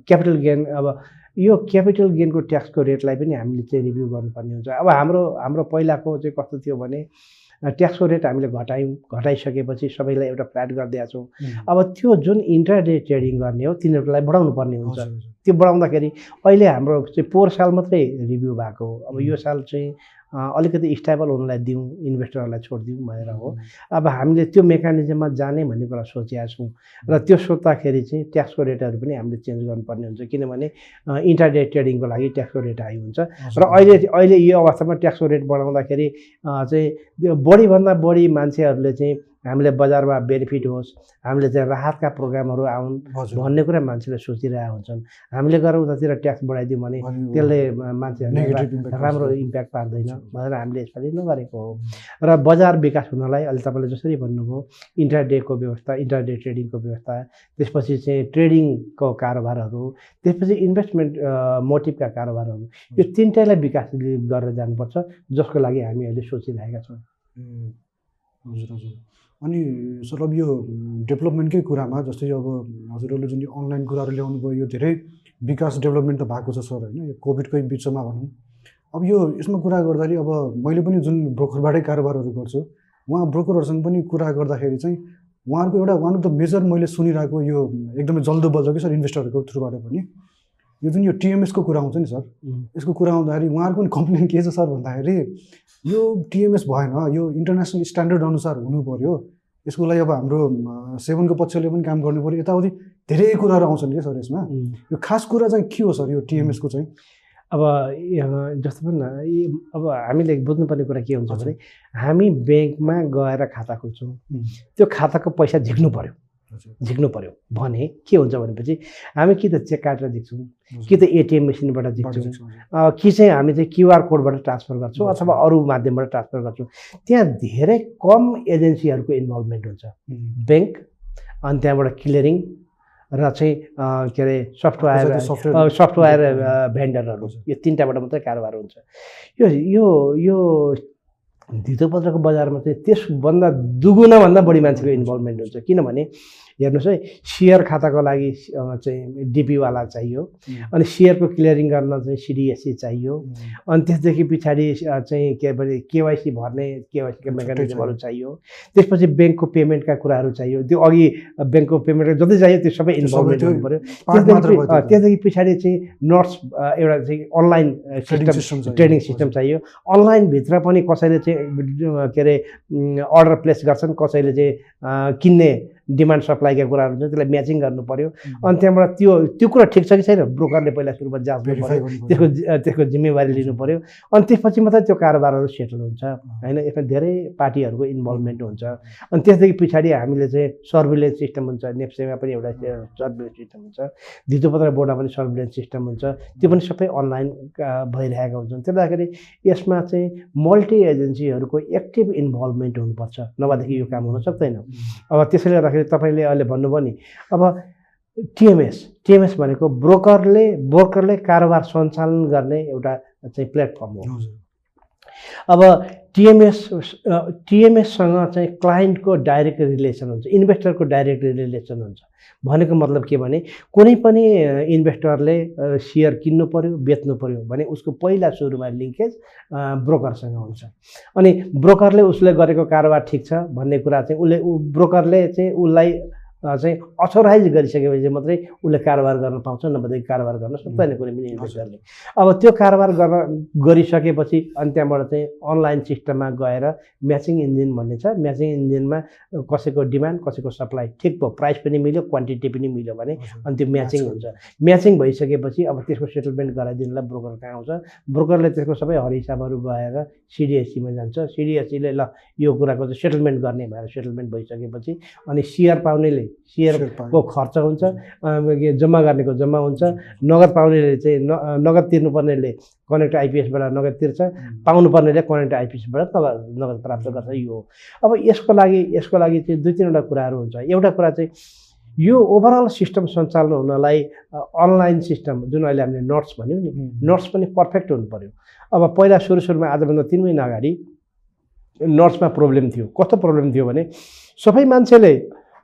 क्यापिटल गेन अब यो क्यापिटल गेनको ट्याक्सको रेटलाई पनि हामीले चाहिँ रिभ्यू गर्नुपर्ने हुन्छ। अब हाम्रो हाम्रो पहिलाको चाहिँ कस्तो थियो भने ट्याक्सको रेट हामीले घटायौँ घटाइसकेपछि सबैलाई एउटा फ्ल्याट गरिदिएका छौँ। अब त्यो जुन इन्टरडे ट्रेडिङ गर्ने हो तिनीहरूको लागि बढाउनु पर्ने हुन्छ। त्यो बढाउँदाखेरि अहिले हाम्रो चाहिँ पोहोर साल मात्रै रिभ्यू भएको हो। अब यो साल चाहिँ अलिकति स्टेबल हुनलाई दिउँ इन्भेस्टरहरूलाई छोडिदिउँ भनेर हो। अब हामीले त्यो मेकानिजममा जाने भन्ने कुरा सोचेका छौँ र त्यो सोच्दाखेरि चाहिँ ट्याक्सको रेटहरू पनि हामीले चेन्ज गर्नुपर्ने हुन्छ। किनभने इन्टरडे ट्रेडिङको लागि ट्याक्सको रेट हाई हुन्छ। र अहिले अहिले यो अवस्थामा ट्याक्सको रेट बढाउँदाखेरि चाहिँ बढीभन्दा बढी मान्छेहरूले चाहिँ हामीले बजारमा बेनिफिट होस् हामीले चाहिँ राहतका प्रोग्रामहरू आउन् भन्ने कुरा मान्छेले सोचिरहेका हुन्छन्। हामीले गएर उतातिर ट्याक्स बढाइदिउँ भने त्यसले रा- राम्रो। इम्प्याक्ट पार्दैन। भनेर हामीले यसपालि नगरेको हो। र बजार विकास हुनलाई अहिले तपाईँले जसरी भन्नुभयो इन्टरडेको व्यवस्था इन्टरडे ट्रेडिङको व्यवस्था त्यसपछि चाहिँ ट्रेडिङको कारोबारहरू त्यसपछि इन्भेस्टमेन्ट मोटिभका कारोबारहरू यो तिनटैलाई विकास गरेर जानुपर्छ जसको लागि हामी अहिले सोचिरहेका छौँ। हजुर हजुर। अनि सर अब यो डेभलपमेन्टकै कुरामा जस्तै अब हजुरहरूले जुन यो अनलाइन कुराहरू ल्याउनु भयो यो धेरै विकास डेभलपमेन्ट त भएको छ सर होइन? यो कोभिडकै बिचमा भनौँ। अब यो यसमा कुरा गर्दाखेरि अब मैले पनि जुन ब्रोकरबाटै कारोबारहरू गर्छु उहाँ ब्रोकरहरूसँग पनि कुरा गर्दाखेरि चाहिँ उहाँहरूको एउटा वान अफ द मेजर मैले सुनिरहेको यो एकदमै जल्दो बल्छ कि सर इन्भेस्टरहरूको थ्रुबाट पनि यो जुन यो टिएमएसको कुरा आउँछ नि सर यसको कुरा आउँदाखेरि उहाँहरूको पनि कम्प्लेन के छ सर भन्दाखेरि यो टिएमएस भएन यो इन्टरनेसनल स्ट्यान्डर्ड अनुसार हुनु पऱ्यो यसको लागि अब हाम्रो सेभनको पक्षले पनि काम गर्नु पऱ्यो यताउति धेरै कुराहरू आउँछन् क्या सर यसमा. यो खास कुरा चाहिँ के हो सर यो टिएमएसको चाहिँ अब जस्तो पनि अब हामीले बुझ्नुपर्ने कुरा के हुन्छ। भने हामी ब्याङ्कमा गएर खाता खोल्छौँ. त्यो खाताको पैसा झिक्नु पऱ्यो झिक्नु पऱ्यो भने के हुन्छ भनेपछि हामी कि त चेक काटेर झिक्छौँ कि त एटिएम मेसिनबाट झिक्छौँ कि चाहिँ हामी चाहिँ क्युआर कोडबाट ट्रान्सफर गर्छौँ। अथवा अरू माध्यमबाट ट्रान्सफर गर्छौँ। त्यहाँ धेरै कम एजेन्सीहरूको इन्भल्भमेन्ट हुन्छ। ब्याङ्क अनि त्यहाँबाट क्लियरिङ र चाहिँ के अरे सफ्टवेयर सफ्टवेयर भेन्डरहरू। यो तिनवटाबाट मात्रै कारोबार हुन्छ। यो यो यो धितोपत्रको बजारमा चाहिँ त्यसभन्दा दुगुनाभन्दा बढी मान्छेको इन्भल्भमेन्ट हुन्छ। किनभने हेर्नुहोस् है सेयर खाताको लागि चाहिँ डिपीवाला चाहियो। अनि सेयरको क्लियरिङ गर्न चाहिँ सिडिएससी चाहियो। अनि त्यसदेखि पछाडि चाहिँ के भने केवाइसी भर्ने केवाइसीका मेकानिजमहरू चाहियो। त्यसपछि ब्याङ्कको पेमेन्टका कुराहरू चाहियो। त्यो अघि ब्याङ्कको पेमेन्ट जति चाहियो त्यो सबै इन्भल्भमेन्ट हुनु पऱ्यो त्यसदेखि पछाडि चाहिँ नट्स एउटा चाहिँ अनलाइन सिस्टम। ट्रेडिङ सिस्टम चाहियो। अनलाइनभित्र पनि कसैले चाहिँ के अरे अर्डर प्लेस गर्छन् कसैले चाहिँ किन्ने डिमान्ड सप्लाईका कुराहरू हुन्छ त्यसलाई म्याचिङ गर्नु पऱ्यो अनि त्यहाँबाट त्यो त्यो कुरा ठिक छ कि छैन? ब्रोकरले पहिला सुरुमा जाँच पऱ्यो। त्यसको त्यसको जिम्मेवारी लिनु पऱ्यो अनि त्यसपछि मात्रै त्यो कारोबारहरू सेटल हुन्छ। होइन यसमा धेरै पार्टीहरूको इन्भल्भमेन्ट हुन्छ। अनि त्यसदेखि पछाडि हामीले चाहिँ सर्भिलेन्स सिस्टम हुन्छ। नेप्सेमा पनि एउटा सर्भिलेन्स सिस्टम हुन्छ। धितोपत्र बोर्डमा पनि सर्भिलेन्स सिस्टम हुन्छ। त्यो पनि सबै अनलाइन भइरहेका हुन्छन्। त्यसले गर्दाखेरि यसमा चाहिँ मल्टी एजेन्सीहरूको एक्टिभ इन्भल्भमेन्ट हुनुपर्छ। नभएदेखि यो काम हुन सक्दैन। अब त्यसैले गर्दाखेरि तपाईँले अहिले भन्नुभयो नि अब टिएमएस टिएमएस भनेको ब्रोकरले ब्रोकरले कारोबार सञ्चालन गर्ने एउटा चाहिँ प्लेटफर्म हो। अब टिएमएस टिएमएससँग चाहिँ क्लाइन्टको डाइरेक्ट रिलेसन हुन्छ इन्भेस्टरको डाइरेक्ट रिलेसन हुन्छ। भनेको मतलब के भने कुनै पनि इन्भेस्टरले सेयर किन्नु पऱ्यो बेच्नु पऱ्यो भने उसको पहिला सुरुमा लिङ्केज ब्रोकरसँग हुन्छ। अनि ब्रोकरले उसले गरेको कारोबार ठिक छ भन्ने कुरा चाहिँ उसले ब्रोकरले चाहिँ उसलाई चाहिँ अथोराइज गरिसकेपछि मात्रै उसले कारोबार गर्न पाउँछ नभएदेखि कारोबार गर्न सक्दैन कुनै पनि इन्भेस्टरले अब त्यो कारोबार गर्न गरिसकेपछि अनि त्यहाँबाट चाहिँ अनलाइन सिस्टममा गएर म्याचिङ इन्जिन भन्ने छ म्याचिङ इन्जिनमा कसैको डिमान्ड कसैको सप्लाई ठिक भयो प्राइस पनि मिल्यो क्वान्टिटी पनि मिल्यो भने अनि त्यो म्याचिङ हुन्छ। म्याचिङ भइसकेपछि अब त्यसको सेटलमेन्ट गराइदिनुलाई ब्रोकर कहाँ आउँछ? ब्रोकरले त्यसको सबै हरिसाबहरू गएर सिडिएससीमा जान्छ। सिडिएससीले ल यो कुराको चाहिँ सेटलमेन्ट गर्ने भएर सेटलमेन्ट भइसकेपछि अनि सेयर पाउनेले सेयरको खर्च हुन्छ जम्मा गर्नेको जम्मा हुन्छ। नगद पाउनेले चाहिँ न नगद तिर्नुपर्नेले कनेक्ट आइपिएसबाट नगद तिर्छ। पाउनुपर्नेले कनेक्ट आइपिएसबाट नगद नगद प्राप्त गर्छ। यो हो। अब यसको लागि यसको लागि चाहिँ दुई तिनवटा कुराहरू हुन्छ। एउटा कुरा चाहिँ यो ओभरअल सिस्टम सञ्चालन हुनलाई अनलाइन सिस्टम जुन अहिले हामीले नोट्स भन्यौँ नि नोट्स पनि पर्फेक्ट हुनु पऱ्यो अब पहिला सुरु सुरुमा आजभन्दा तिन महिना अगाडि नोट्समा प्रब्लम थियो। कस्तो प्रब्लम थियो भने सबै मान्छेले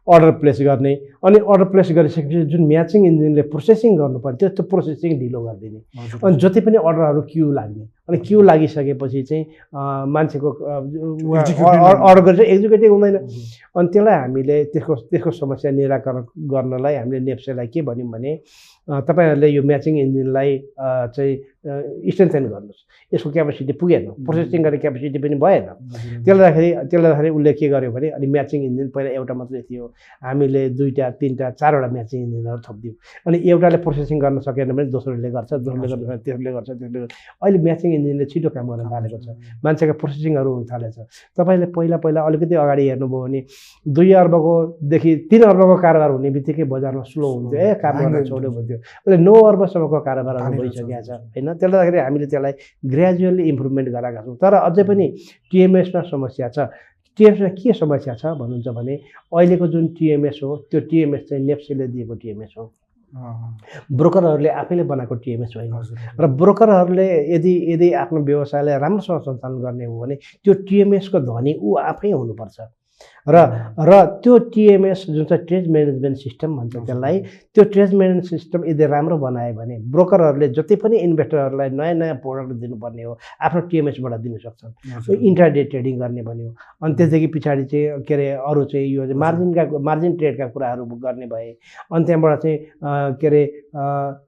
अर्डर प्लेस गर्ने। अनि अर्डर प्लेस गरिसकेपछि जुन म्याचिङ इन्जिनले प्रोसेसिङ गर्नुपर्ने त्यो त्यो प्रोसेसिङ ढिलो गरिदिने। अनि जति पनि अर्डरहरू क्यु लाग्ने अनि क्यु लागिसकेपछि चाहिँ मान्छेको। अर्डर गरेर एक्जिक्युटिभ हुँदैन। अनि त्यसलाई हामीले त्यसको त्यसको समस्या निराकरण गर्नलाई हामीले नेप्सेलाई के भन्यौँ भने तपाईँहरूले यो म्याचिङ इन्जिनलाई चाहिँ स्ट्रेन्थेन गर्नुहोस्। यसको क्यापेसिटी पुगेन। प्रोसेसिङ गर्ने क्यापेसिटी पनि भएन। त्यसले गर्दाखेरि त्यसले गर्दाखेरि उसले के गर्यो भने अनि म्याचिङ इन्जिन पहिला एउटा मात्रै थियो। हामीले दुईवटा तिनवटा चारवटा म्याचिङ इन्जिनहरू थपिदियौँ। अनि एउटाले प्रोसेसिङ गर्न सकेन भने दोस्रोले गर्छ दोस्रोले गर्छ। त्यसले गर्छ त्यसले गर्छ। अहिले म्याचिङ इन्जिनले छिटो काम गर्न थालेको छ। मान्छेको प्रोसेसिङहरू हुन थालेछ। तपाईँले पहिला पहिला अलिकति अगाडि हेर्नुभयो भने दुई अर्बकोदेखि तिन अर्बको कारोबार हुने बित्तिकै बजारमा स्लो हुन्थ्यो ए काम गर्न छोड्यो भन्थ्यो। अहिले नौ अर्बसम्मको कारोबारहरू थालेको छ। भइसकेको छ होइन? त्यसले गर्दाखेरि हामीले त्यसलाई ग्रेजुअली इम्प्रुभमेन्ट गराएका छौँ। तर अझै पनि टिएमएसमा समस्या छ। टिएमएसमा के समस्या छ भन्नुहुन्छ भने अहिलेको जुन टिएमएस हो त्यो टिएमएस चाहिँ नेप्सीले दिएको टिएमएस हो। ब्रोकरहरूले आफैले बनाएको टिएमएस होइन? र ब्रोकरहरूले यदि यदि आफ्नो व्यवसायलाई राम्रोसँग सञ्चालन गर्ने हो भने त्यो टिएमएसको धनी ऊ आफै हुनुपर्छ। र र त्यो टिएमएस जुन चाहिँ ट्रेड म्यानेजमेन्ट सिस्टम भन्छ त्यसलाई त्यो ट्रेड म्यानेजमेन्ट सिस्टम यदि राम्रो बनायो भने ब्रोकरहरूले जति पनि इन्भेस्टरहरूलाई नयाँ नयाँ प्रोडक्ट दिनुपर्ने हो आफ्नो टिएमएसबाट दिन सक्छन्। इन्टरडे ट्रेडिङ गर्ने भन्यो अनि त्यसदेखि पछाडि चाहिँ के अरे अरू चाहिँ यो मार्जिनका मार्जिन ट्रेडका कुराहरू गर्ने भए अनि त्यहाँबाट चाहिँ के अरे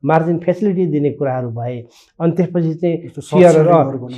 मार्जिन फेसिलिटी दिने कुराहरू भए अनि त्यसपछि चाहिँ सेयरहरू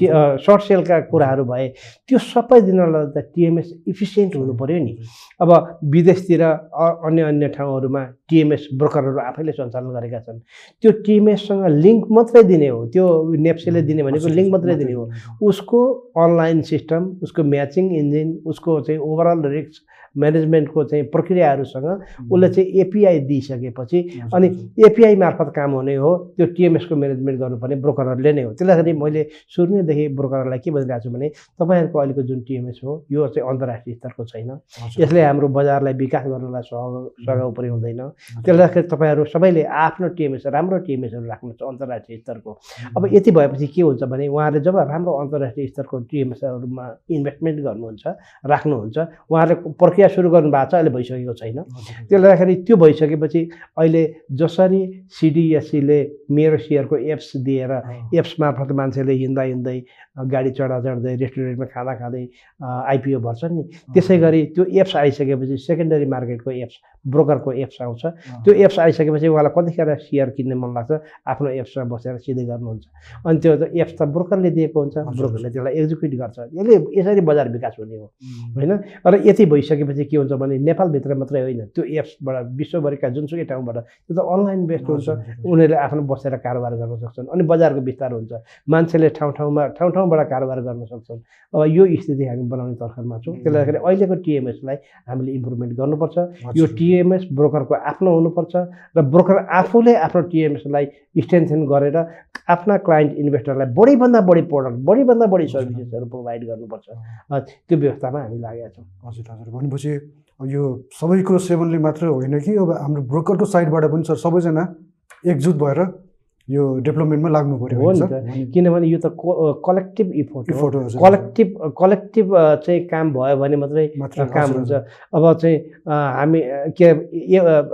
सर्ट सेलका कुराहरू भए त्यो सबै दिनलाई त टिएमएस इफिसियन्ट हुनु पऱ्यो नि। अब विदेशतिर अन्य अन्य ठाउँहरूमा टिएमएस ब्रोकरहरू आफैले सञ्चालन गरेका छन्। त्यो टिएमएससँग लिङ्क मात्रै दिने हो। त्यो नेप्सेले दिने भनेको लिङ्क मात्रै दिने हो। उसको अनलाइन सिस्टम उसको म्याचिङ इन्जिन उसको चाहिँ ओभरअल रिस्क म्यानेजमेन्टको चाहिँ प्रक्रियाहरूसँग उसले चाहिँ एपिआई दिइसकेपछि अनि एपिआई मार्फत काम हुने हो त्यो टिएमएसको म्यानेजमेन्ट गर्नुपर्ने ब्रोकरहरूले नै हो। त्यसले गर्दाखेरि मैले सुरु नैदेखि ब्रोकरहरूलाई के भनिरहेको छु भने तपाईँहरूको अहिलेको जुन टिएमएस हो यो चाहिँ अन्तर्राष्ट्रिय स्तरको छैन। यसले हाम्रो बजारलाई विकास गर्नलाई सह सघाउ पुर्याउँदैन त्यसले गर्दाखेरि तपाईँहरू सबैले आफ्नो टिएमएस राम्रो टिएमएसहरू राख्नुहुन्छ अन्तर्राष्ट्रिय स्तरको। अब यति भएपछि के हुन्छ भने उहाँहरूले जब राम्रो अन्तर्राष्ट्रिय स्तरको टिएमएसहरूमा इन्भेस्टमेन्ट गर्नुहुन्छ राख्नुहुन्छ उहाँहरूले प्रक्रिया सुरु गर्नु भएको छ अहिले भइसकेको छैन। त्यसले गर्दाखेरि त्यो भइसकेपछि अहिले जसरी सिडिएससीले मेरो सेयरको एप्स दिएर एप्स मार्फत मान्छेले हिँड्दा हिँड्दै गाडी चढा चढ्दै रेस्टुरेन्टमा खाँदा खाँदै आइपिओ भर्छन् नि। त्यसै गरी त्यो एप्स आइसकेपछि सेकेन्डरी मार्केटको एप्स ब्रोकरको एप्स आउँछ। त्यो एप्स आइसकेपछि उहाँलाई कतिखेर सेयर किन्ने मन लाग्छ? आफ्नो एप्समा बसेर सिधै गर्नुहुन्छ। अनि त्यो एप्स त ब्रोकरले दिएको हुन्छ। ब्रोकरले त्यसलाई एक्जिक्युट गर्छ। यसले यसरी बजार विकास हुने हो। होइन? र यति भइसकेपछि सकेपछि के हुन्छ भने नेपालभित्र मात्रै होइन। त्यो एप्सबाट विश्वभरिका जुनसुकै ठाउँबाट त्यो त अनलाइन बेस्ड हुन्छ। उनीहरूले आफ्नो बसेर कारोबार गर्न सक्छन्। अनि बजारको विस्तार हुन्छ। मान्छेले ठाउँ ठाउँमा ठाउँ ठाउँबाट कारोबार गर्न सक्छन्। अब यो स्थिति हामी बनाउने तर्खरमा छौँ। त्यसले गर्दाखेरि अहिलेको टिएमएसलाई हामीले इम्प्रुभमेन्ट गर्नुपर्छ। यो टिएमएस ब्रोकरको आफ्नो हुनुपर्छ र ब्रोकर आफूले आफ्नो टिएमएसलाई स्ट्रेन्थेन गरेर आफ्ना क्लाइन्ट इन्भेस्टरलाई बढीभन्दा बढी प्रोडक्ट बढीभन्दा बढी सर्भिसेसहरू प्रोभाइड गर्नुपर्छ। त्यो व्यवस्थामा हामी लागेका छौँ। हजुर हजुर। भनेपछि यो सबैको सेभनले मात्र होइन कि? अब हाम्रो ब्रोकरको साइडबाट पनि सर सबैजना एकजुट भएर यो डेभलपमेन्टमा लाग्नु पऱ्यो हो नि? त किनभने यो त कलेक्टिभ इफोर्ट हजुर। कलेक्टिभ कलेक्टिभ चाहिँ काम भयो भने मात्रै काम हुन्छ। अब चाहिँ हामी के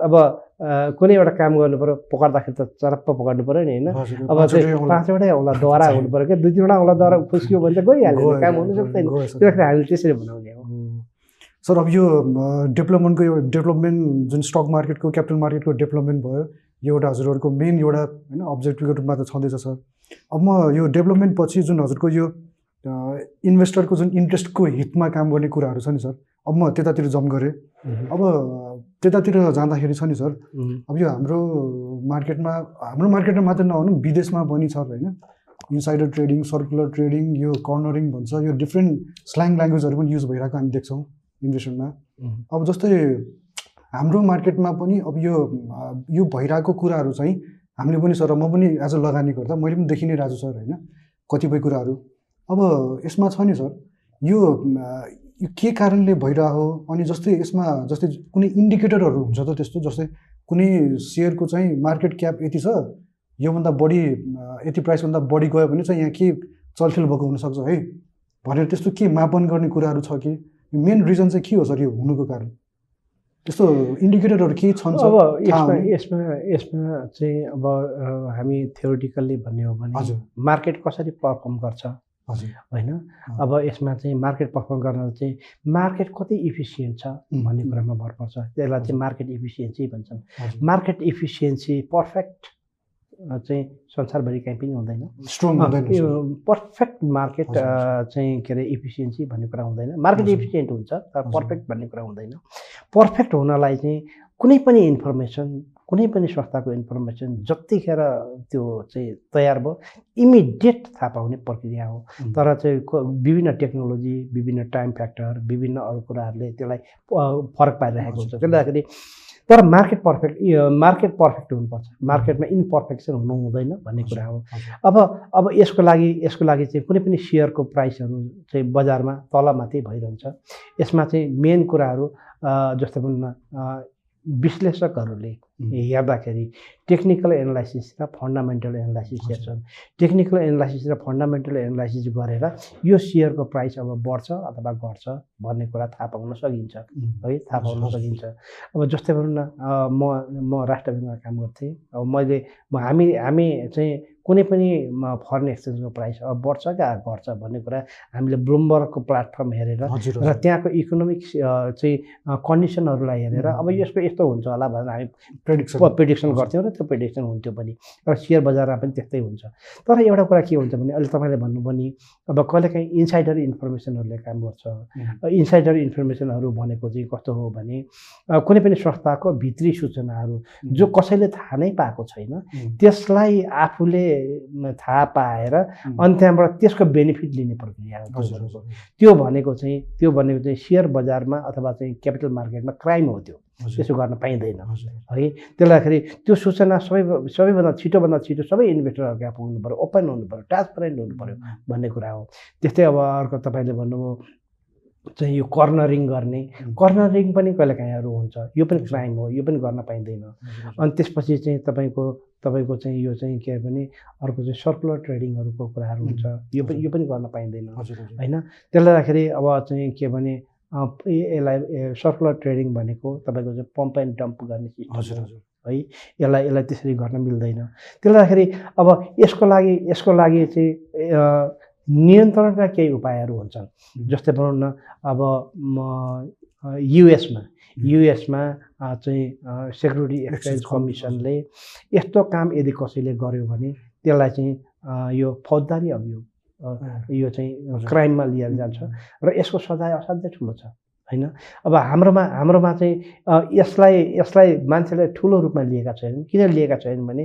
अब कुनै एउटा काम गर्नु पऱ्यो पक्र्दाखेरि त चरप्प पक्र्नु पऱ्यो नि होइन अब चाहिँ। पाँचवटै औँला दहरा हुनु पऱ्यो क्या दुई तिनवटा औँला दहरा फुस्क्यो भने त गइहाल्यो काम हुनु सक्दैन। त्यो हामीले त्यसरी बनाउने हो सर अब यो डेभलपमेन्टको यो डेभलपमेन्ट जुन स्टक मार्केटको क्यापिटल मार्केटको डेभलपमेन्ट भयो एउटा हजुरहरूको मेन एउटा होइन अब्जेक्टिभको रूपमा त छँदैछ सर। अब म यो डेभलपमेन्ट पछि जुन हजुरको यो इन्भेस्टरको जुन इन्ट्रेस्टको हितमा काम गर्ने कुराहरू छ नि सर अब म त्यतातिर जम्प गरेँ। अब त्यतातिर जाँदाखेरि छ नि सर अब यो हाम्रो मार्केटमा हाम्रो मार्केटमा मात्र नभनौँ विदेशमा पनि छ होइन। इन्साइडर ट्रेडिङ सर्कुलर ट्रेडिङ यो कर्नरिङ भन्छ यो डिफ्रेन्ट स्ल्याङ ल्याङ्ग्वेजहरू पनि युज भइरहेको हामी देख्छौँ इन्भेस्टमेन्टमा अब जस्तै हाम्रो मार्केटमा पनि अब यो यो भइरहेको कुराहरू चाहिँ हामीले पनि सर म पनि एज अ लगानी गर्दा मैले पनि देखि नै रहेको सर होइन कतिपय कुराहरू। अब यसमा छ नि सर यो के कारणले भइरहेको अनि जस्तै यसमा जस्तै कुनै इन्डिकेटरहरू हुन्छ त त्यस्तो जस्तै कुनै सेयरको चाहिँ मार्केट क्याप यति छ योभन्दा बढी यति प्राइसभन्दा बढी गयो भने चाहिँ यहाँ के चलखेल भएको हुनसक्छ है? भनेर त्यस्तो के मापन गर्ने कुराहरू छ कि? मेन रिजन चाहिँ के हो सर यो हुनुको कारण? त्यस्तो इन्डिकेटरहरू केही छन् अब यसमा? यसमा यसमा चाहिँ अब हामी थ्योरिटिकल्ली भन्ने हो भने हजुर। मार्केट कसरी पर्फर्म गर्छ? हजुर। होइन? अब यसमा चाहिँ मार्केट पर्फर्म गर्न चाहिँ मार्केट कति इफिसियन्ट छ भन्ने। कुरामा भर पर्छ। त्यसलाई चाहिँ मार्केट इफिसियन्सी भन्छन्। मार्केट इफिसियन्सी पर्फेक्ट चाहिँ संसारभरि कहीँ पनि हुँदैन। स्ट्रङ हुँदैन। पर्फेक्ट मार्केट चाहिँ के अरे इफिसियन्सी भन्ने कुरा हुँदैन। मार्केट। इफिसियन्ट हुन्छ तर। पर्फेक्ट भन्ने कुरा हुँदैन। पर्फेक्ट हुनलाई चाहिँ कुनै पनि इन्फर्मेसन कुनै पनि संस्थाको इन्फर्मेसन जतिखेर त्यो चाहिँ तयार भयो इमिडिएट थाहा पाउने प्रक्रिया हो। तर चाहिँ विभिन्न टेक्नोलोजी विभिन्न टाइम फ्याक्टर विभिन्न अरू कुराहरूले त्यसलाई फरक पारिरहेको हुन्छ। त्यसले गर्दाखेरि तर मार्केट पर्फेक्ट मार्केट पर्फेक्ट हुनुपर्छ। मार्केटमा इनपर्फेक्सन हुनु हुँदैन भन्ने कुरा हो। अब अब यसको लागि यसको लागि चाहिँ कुनै पनि सेयरको प्राइसहरू चाहिँ बजारमा तलमाथि भइरहन्छ। यसमा चाहिँ मेन कुराहरू जस्तो भनौँ न विश्लेषकहरूले हेर्दाखेरि टेक्निकल एनालाइसिस र फन्डामेन्टल एनालाइसिस हेर्छन्। टेक्निकल एनालाइसिस र फन्डामेन्टल एनालाइसिस गरेर यो सेयरको प्राइस अब बढ्छ अथवा घट्छ भन्ने कुरा थाहा पाउन सकिन्छ। है। थाहा पाउन। सकिन्छ। अब जस्तै भनौँ न म म राष्ट्र ब्याङ्कमा काम गर्थेँ। अब मैले म हामी हामी चाहिँ कुनै पनि फरेन एक्सचेन्जको प्राइस अब बढ्छ क्या? घट्छ भन्ने कुरा हामीले ब्लुमबर्गको प्लेटफर्म हेरेर र त्यहाँको इकोनोमिक चाहिँ कन्डिसनहरूलाई हेरेर अब यसको यस्तो हुन्छ होला भनेर हामी प्रेडिक्सन प्रिडिक्सन गर्थ्यौँ र त्यो प्रिडिक्सन हुन्थ्यो पनि। र सेयर बजारमा पनि त्यस्तै हुन्छ। तर एउटा कुरा के हुन्छ भने अहिले तपाईँले भन्नुभयो नि अब कहिलेकाहीँ इन्साइडर इन्फर्मेसनहरूले काम गर्छ। इन्साइडर इन्फर्मेसनहरू भनेको चाहिँ कस्तो हो भने कुनै पनि संस्थाको भित्री सूचनाहरू जो कसैले थाहा नै पाएको छैन त्यसलाई आफूले थाहा पाएर अनि त्यहाँबाट त्यसको बेनिफिट लिने प्रक्रिया हो त्यो भनेको। चाहिँ त्यो भनेको चाहिँ सेयर बजारमा अथवा चाहिँ क्यापिटल मार्केटमा क्राइम हो त्यो। त्यसो गर्न पाइँदैन। है त्यसले गर्दाखेरि त्यो सूचना सबै सबैभन्दा छिटोभन्दा छिटो सबै इन्भेस्टरहरू कहाँ पुग्नु पऱ्यो? ओपन हुनु पऱ्यो ट्रान्सपरेन्ट हुनु पऱ्यो भन्ने कुरा हो। त्यस्तै अब अर्को तपाईँले भन्नुभयो चाहिँ यो कर्नरिङ गर्ने। कर्नरिङ पनि कहिलेकाहीँहरू हुन्छ। यो पनि क्राइम हो यो पनि गर्न पाइँदैन। अनि त्यसपछि चाहिँ तपाईँको तपाईँको चाहिँ यो चाहिँ के भने अर्को चाहिँ सर्कुलर ट्रेडिङहरूको कुराहरू हुन्छ। यो पनि यो पनि गर्न पाइँदैन। होइन? त्यसले गर्दाखेरि अब चाहिँ के भने यसलाई सर्कुलर ट्रेडिङ भनेको तपाईँको चाहिँ पम्प एन्ड डम्प गर्ने हजुर हो। हजुर। है? यसलाई यसलाई त्यसरी गर्न मिल्दैन। त्यसले गर्दाखेरि अब यसको लागि यसको लागि चाहिँ नियन्त्रणका केही उपायहरू हुन्छन्। जस्तै भनौँ न अब म युएसमा युएसमा चाहिँ सेक्युरिटी एक्सचेन्ज कमिसनले यस्तो काम यदि कसैले गर्यो भने त्यसलाई चाहिँ यो फौजदारी अभियोग यो चाहिँ। क्राइममा लिएर जान्छ। र यसको सजाय असाध्यै ठुलो छ होइन? अब हाम्रोमा हाम्रोमा चाहिँ यसलाई यसलाई मान्छेले ठुलो रूपमा लिएका छैनन्। किन लिएका छैनन् भने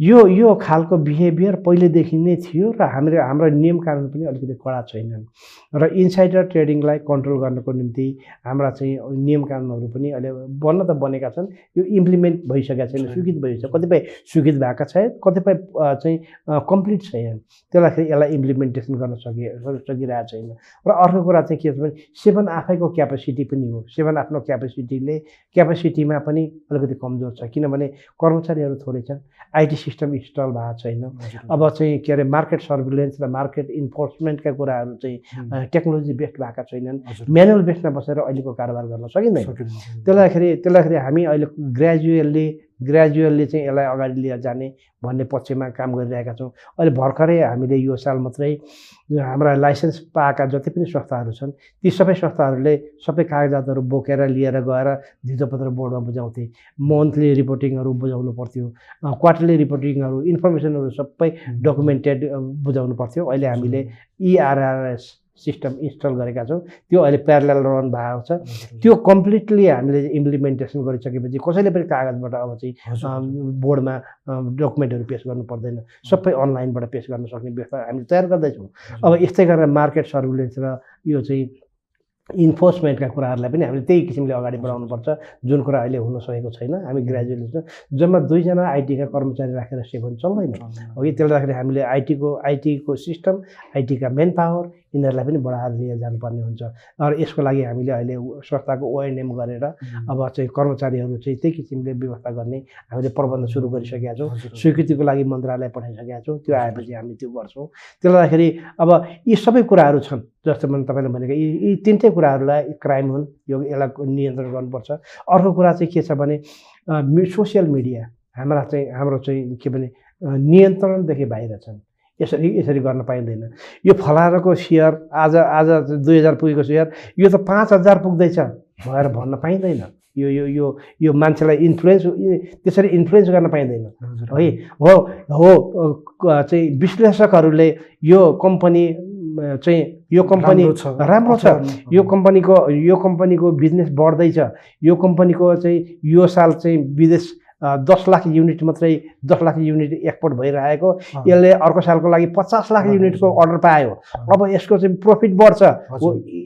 यो यो खालको बिहेभियर पहिलेदेखि नै थियो र हामीले हाम्रो नियम कानुन पनि अलिकति कडा छैनन्। र इन्साइडर ट्रेडिङलाई कन्ट्रोल गर्नको निम्ति हाम्रा चाहिँ नियम कानुनहरू पनि अहिले बन्न त बनेका छन्। यो इम्प्लिमेन्ट भइसकेका छैन। स्वीकृत भइसक्यो। कतिपय स्वीकृत भएका छन् कतिपय चाहिँ कम्प्लिट छैनन्। त्यसलाई यसलाई इम्प्लिमेन्टेसन गर्न सकि सकिरहेको छैन। र अर्को कुरा चाहिँ के छ भने सेभेन आफैको क्यापेसिटी पनि हो। सेभेन आफ्नो क्यापेसिटीले क्यापेसिटीमा पनि अलिकति कमजोर छ। किनभने कर्मचारीहरू थोरै छन् आइटी सिस्टम इन्स्टल भएको छैन। अब चाहिँ के अरे मार्केट सर्भिलेन्स र मार्केट इन्फोर्समेन्टका कुराहरू चाहिँ टेक्नोलोजी बेस्ड भएका छैनन्। म्यानुअल बेसमा बसेर अहिलेको कारोबार गर्न सकिँदैन। त्यसलाई त्यसलाई हामी अहिले ग्रेजुअल्ली ग्रेजुअल्ली चाहिँ यसलाई अगाडि लिएर जाने भन्ने पक्षमा काम गरिरहेका छौँ। अहिले भर्खरै हामीले यो साल मात्रै हाम्रा लाइसेन्स पाएका जति पनि संस्थाहरू छन् ती सबै संस्थाहरूले सबै कागजातहरू बोकेर लिएर गएर धितोपत्र बोर्डमा बुझाउँथे। मन्थली रिपोर्टिङहरू बुझाउनु पर्थ्यो क्वार्टरली रिपोर्टिङहरू इन्फर्मेसनहरू सबै डकुमेन्टेड बुझाउनु पर्थ्यो। अहिले हामीले इआरआरएस सिस्टम इन्स्टल गरेका छौँ। त्यो अहिले प्यारल रन भएको छ। त्यो कम्प्लिटली हामीले इम्प्लिमेन्टेसन गरिसकेपछि कसैले पनि कागजबाट अब चाहिँ बोर्डमा डकुमेन्टहरू पेस गर्नु पर्दैन। सबै अनलाइनबाट पेस गर्न सक्ने व्यवस्था हामीले तयार गर्दैछौँ। अब यस्तै गरेर मार्केट सर्भिलेन्स र यो चाहिँ इन्फोर्समेन्टका कुराहरूलाई पनि हामीले त्यही किसिमले अगाडि बढाउनुपर्छ। जुन कुरा अहिले हुन सकेको छैन हामी ग्रेजुएट छौँ जम्मा दुईजना आइटीका कर्मचारी राखेर सेभन चल्दैन। अघि त्यसले गर्दाखेरि हामीले आइटीको आइटीको सिस्टम आइटीका मेन पावर यिनीहरूलाई पनि बढाएर लिएर जानुपर्ने हुन्छ। र यसको लागि हामीले अहिले संस्थाको ओएनएम गरेर अब चाहिँ कर्मचारीहरू चाहिँ त्यही किसिमले व्यवस्था गर्ने हामीले प्रबन्ध सुरु गरिसकेका छौँ। स्वीकृतिको लागि मन्त्रालय पठाइसकेका छौँ। त्यो आएपछि हामी त्यो गर्छौँ। त्यसले गर्दाखेरि अब यी सबै कुराहरू छन्। जस्तो मैले तपाईँले भनेको यी यी तिनटै कुराहरूलाई क्राइम हुन् यो यसलाई नियन्त्रण गर्नुपर्छ। अर्को कुरा चाहिँ के छ भने सोसियल मिडिया हाम्रा चाहिँ हाम्रो चाहिँ के भने नियन्त्रणदेखि बाहिर छन्। यसरी यसरी गर्न पाइँदैन। यो फलानाको सेयर आज आज दुई हजार पुगेको सेयर यो त पाँच हजार पुग्दैछ भनेर भन्न पाइँदैन। यो यो यो यो मान्छेलाई इन्फ्लुएन्स त्यसरी इन्फ्लुएन्स गर्न पाइँदैन। है? हो हो चाहिँ विश्लेषकहरूले यो कम्पनी चाहिँ यो कम्पनी राम्रो छ। यो कम्पनीको यो कम्पनीको बिजनेस बढ्दैछ। यो कम्पनीको चाहिँ यो साल चाहिँ विदेश दस लाख युनिट मात्रै दस लाख युनिट एक्सपोर्ट भइरहेको। यसले अर्को सालको लागि पचास लाख युनिटको अर्डर पायो। अब यसको चाहिँ प्रफिट बढ्छ।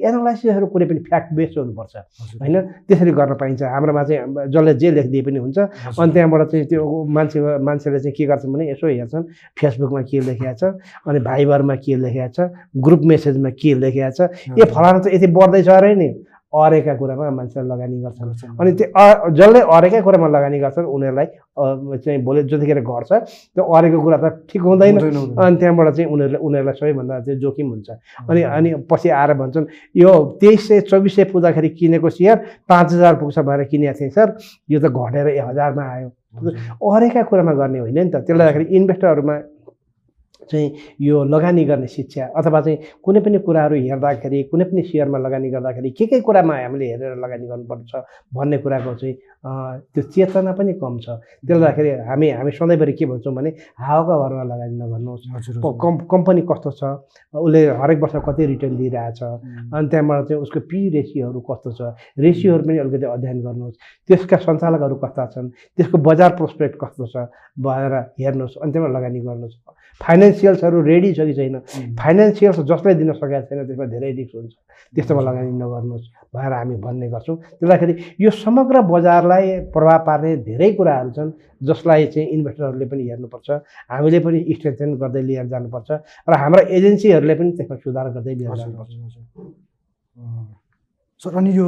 एनालाइसिसहरू कुनै पनि फ्याक्ट बेस्ड हुनुपर्छ। होइन? त्यसरी गर्न पाइन्छ। हाम्रोमा चाहिँ जसले जे लेखिदिए पनि हुन्छ। अनि त्यहाँबाट चाहिँ त्यो मान्छे मान्छेले चाहिँ के गर्छन् भने यसो हेर्छन्। फेसबुकमा के लेखेको छ? अनि भाइबरमा के लेखेको छ? ग्रुप मेसेजमा के लेखेको छ? ए फलाना त यति बढ्दैछ अरे नि। अरेका कुरामा मान्छेले लगानी गर्छन्। अनि त्यो जसले अरेकै कुरामा लगानी गर्छन् उनीहरूलाई चाहिँ भोलि जतिखेर घट्छ त्यो अरेको कुरा त ठिक हुँदैन। अनि त्यहाँबाट चाहिँ उनीहरूले उनीहरूलाई सबैभन्दा चाहिँ जोखिम हुन्छ। अनि अनि पछि आएर भन्छन् यो तेइस सय चौबिस सय पुग्दाखेरि किनेको सेयर पाँच हजार पुग्छ भनेर किनेको थिएँ सर। यो त घटेर एक हजारमा आयो। अरेका कुरामा गर्ने होइन नि त। त्यसले गर्दाखेरि इन्भेस्टरहरूमा चाहिँ यो लगानी गर्ने शिक्षा अथवा चाहिँ कुनै पनि कुराहरू हेर्दाखेरि कुनै पनि सेयरमा लगानी गर्दाखेरि के के कुरामा हामीले हेरेर लगानी गर्नुपर्छ भन्ने कुराको चाहिँ त्यो चेतना पनि कम छ। त्यसले गर्दाखेरि हामी हामी सधैँभरि के भन्छौँ भने हावाका भरमा लगानी नगर्नुहोस्। कम् कम्पनी कस्तो छ? उसले हरेक वर्ष कति रिटर्न दिइरहेछ। अनि त्यहाँबाट चाहिँ उसको पी रेसियोहरू कस्तो छ? रेसियोहरू पनि अलिकति अध्ययन गर्नुहोस्। त्यसका सञ्चालकहरू कस्ता छन्? त्यसको बजार प्रोस्पेक्ट कस्तो छ? भनेर हेर्नुहोस् अनि त्यहाँबाट लगानी गर्नुहोस्। फाइनेन्सियल्सहरू रेडी छ कि छैन? फाइनेन्सियल्स जसले दिन सकेका छैन त्यसमा धेरै रिस्क हुन्छ। त्यस्तोमा लगानी नगर्नुहोस् भनेर हामी भन्ने गर्छौँ। त्यसदाखेरि यो समग्र बजारलाई प्रभाव पार्ने धेरै कुराहरू छन् जसलाई चाहिँ इन्भेस्टरहरूले पनि हेर्नुपर्छ। हामीले पनि स्ट्रेन्थन गर्दै लिएर जानुपर्छ र हाम्रा एजेन्सीहरूले पनि त्यसमा सुधार गर्दै लिएर जानुपर्छ। सर अनि यो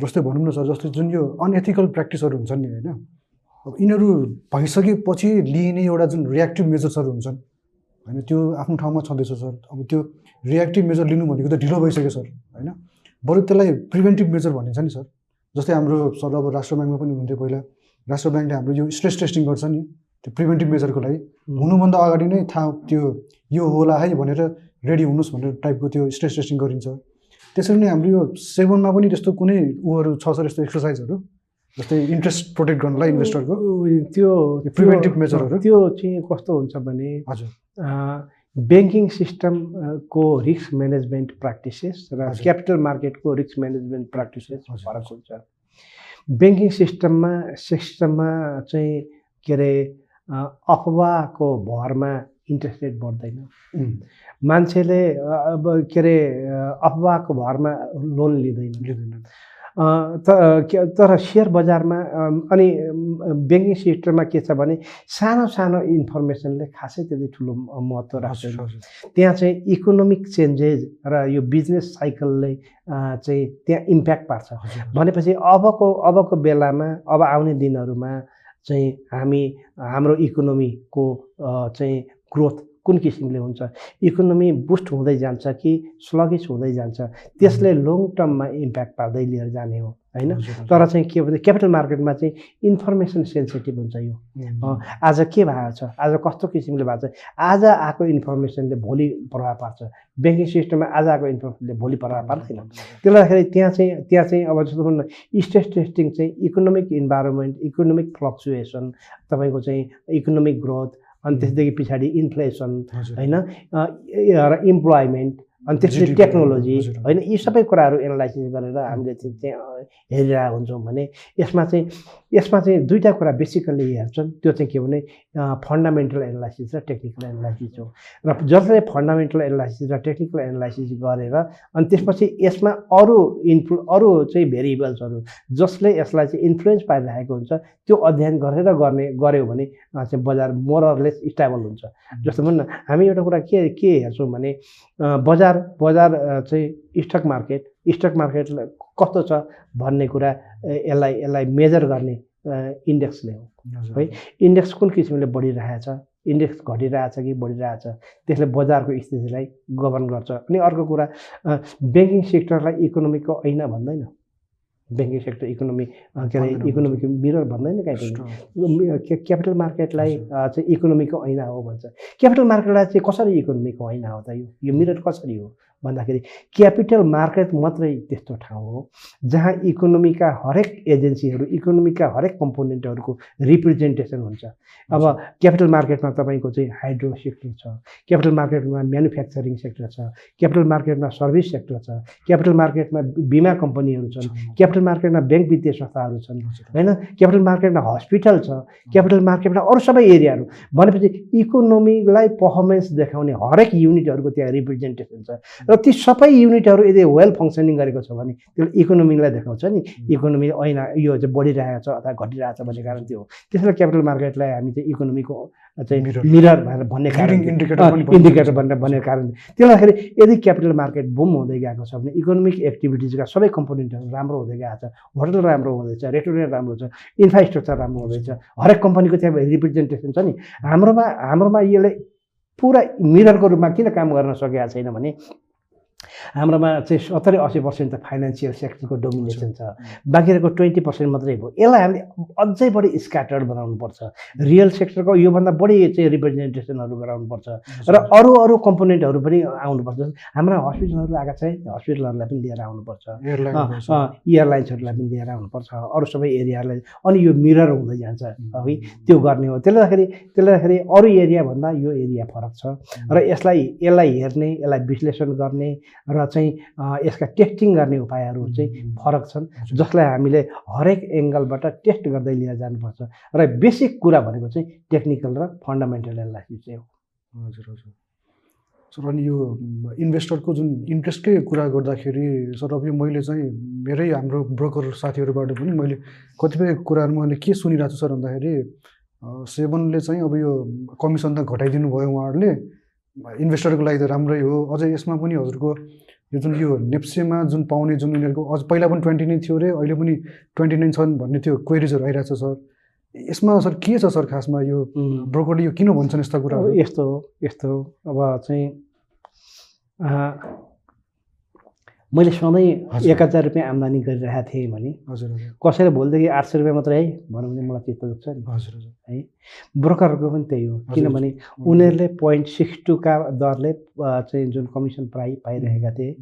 जस्तै भनौँ न सर जस्तै जुन यो अनएथिकल प्र्याक्टिसहरू हुन्छन् नि होइन? अब यिनीहरू भइसकेपछि लिइने एउटा जुन रियाक्टिभ मेजर्सहरू हुन्छन् होइन त्यो आफ्नो ठाउँमा छँदैछ सर अब त्यो रियाक्टिभ मेजर लिनु भनेको त ढिलो भइसक्यो सर होइन? बरु त्यसलाई प्रिभेन्टिभ मेजर भनिन्छ नि सर जस्तै हाम्रो सर अब राष्ट्र ब्याङ्कमा पनि हुन्थ्यो पहिला। राष्ट्र ब्याङ्कले हाम्रो यो स्ट्रेस टेस्टिङ गर्छ नि त्यो प्रिभेन्टिभ मेजरको लागि। हुनुभन्दा अगाडि नै थाहा त्यो यो होला है भनेर रेडी हुनुहोस् भनेर टाइपको त्यो स्ट्रेस टेस्टिङ गरिन्छ। त्यसरी नै हाम्रो यो सेभनमा पनि त्यस्तो कुनै उहरू छ सर यस्तो एक्सर्साइजहरू जस्तै इन्ट्रेस्ट प्रोटेक्ट गर्नलाई इन्भेस्टरको त्यो preventive measure-हरू? त्यो चाहिँ कस्तो हुन्छ भने हजुर ब्याङ्किङ सिस्टमको रिस्क म्यानेजमेन्ट प्र्याक्टिसेस र। क्यापिटल मार्केटको रिस्क म्यानेजमेन्ट प्र्याक्टिसेस फरक। हुन्छ ब्याङ्किङ सिस्टममा सिस्टममा चाहिँ के अरे अफवाहको भरमा इन्ट्रेस्ट रेट बढ्दैन मान्छेले अब के अरे अफवाहको भरमा लोन लिँदैन लिँदैन तर सेयर बजारमा अनि ब्याङ्किङ सिस्टममा के छ भने सानो सानो इन्फर्मेसनले खासै त्यति ठुलो महत्त्व हजुर। त्यहाँ चाहिँ इकोनोमिक चेन्जेस र यो बिजनेस साइकलले चाहिँ त्यहाँ इम्प्याक्ट पार्छ। भनेपछि अबको अबको बेलामा अब आउने दिनहरूमा चाहिँ हामी हाम्रो इकोनोमीको चाहिँ ग्रोथ कुन किसिमले हुन्छ? इकोनोमी बुस्ट हुँदै जान्छ कि स्लगिस हुँदै जान्छ? त्यसले लङ टर्ममा इम्प्याक्ट पार्दै लिएर जाने हो होइन। तर चाहिँ के भन्छ क्यापिटल मार्केटमा चाहिँ इन्फर्मेसन सेन्सिटिभ हुन्छ यो। आज के भएको छ? आज कस्तो किसिमले भएको छ? आज आएको इन्फर्मेसनले भोलि प्रभाव पार्छ। ब्याङ्किङ सिस्टममा आज आएको इन्फर्मेसनले भोलि प्रभाव पार्दैन। त्यसले गर्दाखेरि त्यहाँ चाहिँ त्यहाँ चाहिँ अब जस्तो भनौँ न स्ट्रेस टेस्टिङ चाहिँ इकोनोमिक इन्भाइरोमेन्ट इकोनोमिक फ्लक्चुएसन तपाईँको चाहिँ इकोनोमिक ग्रोथ अनि त्यसदेखि पछाडि इन्फ्लेसन। होइन र इम्प्लोइमेन्ट अनि त्यसपछि टेक्नोलोजी। होइन यी सबै कुराहरू एनालाइसिस गरेर हामीले चाहिँ त्यहाँ हेरिरहेको हुन्छौँ भने यसमा चाहिँ यसमा चाहिँ दुईवटा कुरा बेसिकल्ली हेर्छन्। त्यो चाहिँ के भने फन्डामेन्टल एनालाइसिस र टेक्निकल एनालाइसिस हो। र जसले फन्डामेन्टल एनालाइसिस र टेक्निकल एनालाइसिस गरेर अनि त्यसपछि यसमा अरू इन्फ्लु अरू चाहिँ भेरिएबल्सहरू जसले यसलाई चाहिँ इन्फ्लुएन्स पारिरहेको हुन्छ त्यो अध्ययन गरेर गर्ने गऱ्यो भने चाहिँ बजार मोरलेस स्टेबल हुन्छ। जस्तो भनौँ न हामी एउटा कुरा के के हेर्छौँ भने अ, बजार बजार चाहिँ स्टक मार्केट स्टक मार्केट कस्तो छ भन्ने कुरा यसलाई यसलाई मेजर गर्ने इन्डेक्सले हो। है इन्डेक्स कुन किसिमले बढिरहेछ इन्डेक्स घटिरहेछ कि बढिरहेछ त्यसले बजारको स्थितिलाई गभर्न गर्छ। अनि अर्को कुरा ब्याङ्किङ सेक्टरलाई इकोनोमीको ऐना भन्दैन। ब्याङ्किङ सेक्टर इकोनोमी के अरे इकोनोमीको मिरर भन्दैन कहीँ क्यापिटल मार्केटलाई चाहिँ इकोनोमीको ऐना हो भन्छ। क्यापिटल मार्केटलाई चाहिँ कसरी इकोनोमीको ऐना हो त यो? यो मिरर कसरी हो? भन्दाखेरि क्यापिटल मार्केट मात्रै त्यस्तो ठाउँ हो जहाँ इकोनोमीका हरेक एजेन्सीहरू इकोनोमीका हरेक कम्पोनेन्टहरूको रिप्रेजेन्टेसन हुन्छ। अब क्यापिटल मार्केटमा तपाईँको चाहिँ हाइड्रो सेक्टर छ क्यापिटल मार्केटमा म्यानुफ्याक्चरिङ सेक्टर छ क्यापिटल मार्केटमा सर्भिस सेक्टर छ क्यापिटल मार्केटमा बिमा कम्पनीहरू छन् क्यापिटल मार्केटमा ब्याङ्क वित्तीय संस्थाहरू छन्। होइन? क्यापिटल मार्केटमा हस्पिटल छ क्यापिटल मार्केटमा अरू सबै एरियाहरू भनेपछि इकोनोमीलाई पर्फर्मेन्स देखाउने हरेक युनिटहरूको त्यहाँ रिप्रेजेन्टेसन छ। र ती सबै युनिटहरू यदि वेल फङ्सनिङ गरेको छ भने त्यसले इकोनोमीलाई देखाउँछ नि। इकोनोमी ऐना यो चाहिँ बढिरहेको छ अथवा घटिरहेको छ भन्ने कारण त्यो हो। त्यसैले क्यापिटल मार्केटलाई हामी चाहिँ इकोनोमीको चाहिँ. मिरर भनेर भन्ने कारण। इन्डिकेटर भनेर भन्ने कारण त्यसले गर्दाखेरि यदि क्यापिटल मार्केट बुम हुँदै गएको छ भने इकोनोमिक एक्टिभिटिजका सबै कम्पोनेन्टहरू राम्रो हुँदै गएको छ। होटल राम्रो हुँदैछ रेस्टुरेन्ट राम्रो छ इन्फ्रास्ट्रक्चर राम्रो हुँदैछ। हरेक कम्पनीको त्यहाँ रिप्रेजेन्टेसन छ नि। हाम्रोमा हाम्रोमा यसले पुरा मिररको रूपमा किन काम गर्न सकेको छैन भने हाम्रोमा चाहिँ सत्तरी अस्सी पर्सेन्ट त फाइनेन्सियल सेक्टरको डोमिनेसन छ। बाँकी रहेको ट्वेन्टी पर्सेन्ट मात्रै भयो। यसलाई हामीले अझै बढी स्क्याटर्ड बनाउनुपर्छ। रियल सेक्टरको योभन्दा बढी चाहिँ रिप्रेजेन्टेसनहरू गराउनुपर्छ। र अरू अरू कम्पोनेन्टहरू पनि आउनुपर्छ। हाम्रा हस्पिटलहरू आएका छ हस्पिटलहरूलाई पनि लिएर आउनुपर्छ। एयरलाइन्सहरूलाई पनि लिएर आउनुपर्छ। अरू सबै एरियाहरूलाई अनि यो मिरर हुँदै जान्छ है त्यो गर्ने हो। त्यसले गर्दाखेरि त्यसले गर्दाखेरि अरू एरियाभन्दा यो एरिया फरक छ। र यसलाई यसलाई हेर्ने यसलाई विश्लेषण गर्ने र चाहिँ यसका टेस्टिङ गर्ने उपायहरू चाहिँ फरक छन् जसलाई हामीले हरेक एङ्गलबाट टेस्ट गर्दै लिएर जानुपर्छ। र बेसिक कुरा भनेको चाहिँ टेक्निकल र फन्डामेन्टल एनालाइसिस चाहिँ हो। हजुर हजुर। सर अनि यो इन्भेस्टरको जुन इन्ट्रेस्टकै कुरा गर्दाखेरि सर अब यो मैले चाहिँ मेरै हाम्रो ब्रोकर साथीहरूबाट पनि मैले कतिपय कुराहरू मैले के सुनिरहेको छु सर भन्दाखेरि सेभनले चाहिँ अब यो कमिसन त घटाइदिनु भयो उहाँहरूले। इन्भेस्टरको लागि त राम्रै हो। अझै यसमा पनि हजुरको यो जुन यो नेप्सेमा जुन पाउने जुन उनीहरूको अझ पहिला पनि ट्वेन्टी नाइन थियो अरे अहिले पनि ट्वेन्टी नाइन छन् भन्ने त्यो क्वेरिजहरू आइरहेको छ सर। यसमा सर के छ सर खासमा यो ब्रोकरले यो किन भन्छन् यस्ता कुराहरू? यस्तो हो यस्तो हो। अब चाहिँ मैले सधैँ। एक हजार रुपियाँ आम्दानी गरिरहेको थिएँ भने हजुर कसैले भोलिदेखि आठ सय रुपियाँ मात्रै है भनौँ भने मलाई चित्त दुख्छ नि। हजुर है? ब्रोकरहरूको पनि त्यही हो। किनभने उनीहरूले पोइन्ट सिक्स टूका दरले चाहिँ जुन कमिसन पाइ पाइरहेका थिए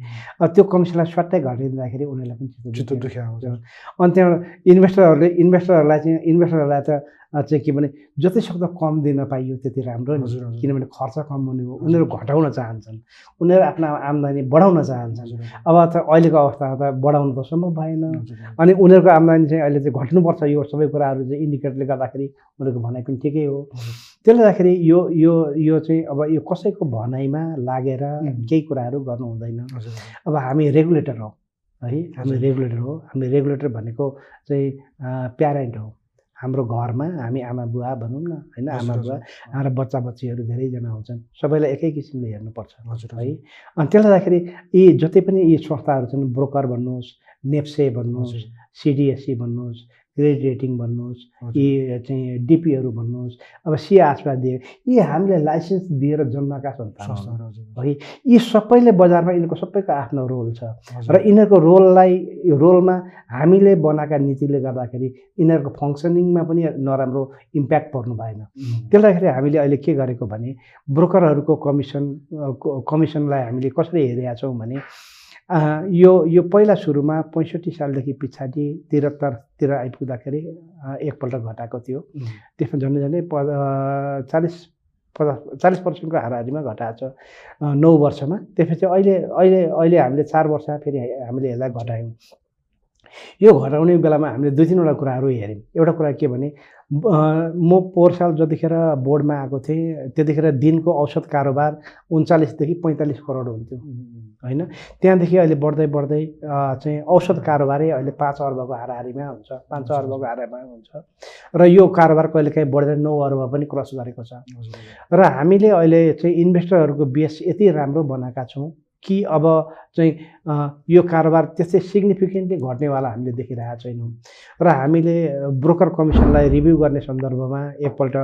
त्यो कमिसनलाई स्वाट्टै घटिदिँदाखेरि उनीहरूलाई पनि चित्त चित्त दुख्यो। दुख्या हुन्छ अनि त्यहाँबाट इन्भेस्टरहरूले इन्भेस्टरहरूलाई चाहिँ इन्भेस्टरहरूलाई त चाहिँ के भने जति सक्दो कम दिन पाइयो त्यति राम्रो नि। किनभने खर्च कम हुने हो। उनीहरू घटाउन चाहन्छन्। उनीहरू आफ्नो आम्दानी बढाउन चाहन्छन्। अब त अहिलेको अवस्थामा त बढाउनु त सम्भव भएन। अनि उनीहरूको आम्दानी चाहिँ अहिले चाहिँ घट्नुपर्छ। यो सबै कुराहरू चाहिँ इन्डिकेटरले गर्दाखेरि उनीहरूको भनाइ पनि ठिकै हो। त्यसले गर्दाखेरि यो यो यो चाहिँ अब यो कसैको भनाइमा लागेर. केही कुराहरू गर्नु हुँदैन। अब हामी रेगुलेटर हौ है। हामी। रेगुलेटर हो। हामी रेगुलेटर भनेको चाहिँ प्यारेन्ट हो। हाम्रो घरमा हामी आमा बुवा भनौँ न होइन आमा। बुवा हाम्रो बच्चा बच्चीहरू धेरैजना हुन्छन्। सबैलाई एकै किसिमले हेर्नुपर्छ हजुर, है। अनि त्यसले गर्दाखेरि यी जति पनि यी संस्थाहरू छन् ब्रोकर भन्नुहोस् नेप्से भन्नुहोस् सिडिएससी भन्नुहोस् क्रेडिट रेटिङ भन्नुहोस्। यी चाहिँ डिपीहरू भन्नुहोस् अब सिआसमा दिए यी हामीले लाइसेन्स दिएर सन्तान। संस्थाहरू, हजुर, है यी सबैले बजारमा यिनीहरूको सबैको आफ्नो रोल छ। र यिनीहरूको रोललाई यो रोलमा हामीले बनाएका नीतिले गर्दाखेरि यिनीहरूको फङ्सनिङमा पनि नराम्रो इम्प्याक्ट पर्नु भएन. त्यसले गर्दाखेरि हामीले अहिले के गरेको भने ब्रोकरहरूको कमिसन कमिसनलाई हामीले कसरी हेरेका छौँ भने यो यो पहिला सुरुमा पैँसठी सालदेखि पछाडि त्रिहत्तरतिर आइपुग्दाखेरि एकपल्ट घटाएको थियो. त्यसमा झन्डै झन्डै प चालिस पचास चालिस पर्सेन्टको हाराहारीमा घटाएको छ। नौ वर्षमा। त्यसपछि अहिले अहिले अहिले हामीले चार वर्ष फेरि हामीले यसलाई घटायौँ। यो घटाउने बेलामा हामीले दुई तिनवटा कुराहरू हेऱ्यौँ। एउटा कुरा के भने म पोहोर साल जतिखेर बोर्डमा आएको थिएँ त्यतिखेर दिनको औसत कारोबार उन्चालिसदेखि पैँतालिस करोड हुन्थ्यो। होइन? त्यहाँदेखि अहिले बढ्दै बढ्दै चाहिँ औसत कारोबारै अहिले पाँच अर्बको हाराहारीमा हुन्छ। पाँच अर्बको हाराहारीमा हुन्छ। र यो कारोबार कहिलेकाहीँ बढ्दै नौ अर्ब पनि क्रस गरेको छ। र हामीले अहिले चाहिँ इन्भेस्टरहरूको बेस यति राम्रो बनाएका छौँ कि अब चाहिँ यो कारोबार त्यस्तै सिग्निफिकेन्टली घट्नेवाला हामीले देखिरहेका छैनौँ। र हामीले ब्रोकर कमिसनलाई रिभ्यू गर्ने सन्दर्भमा एकपल्ट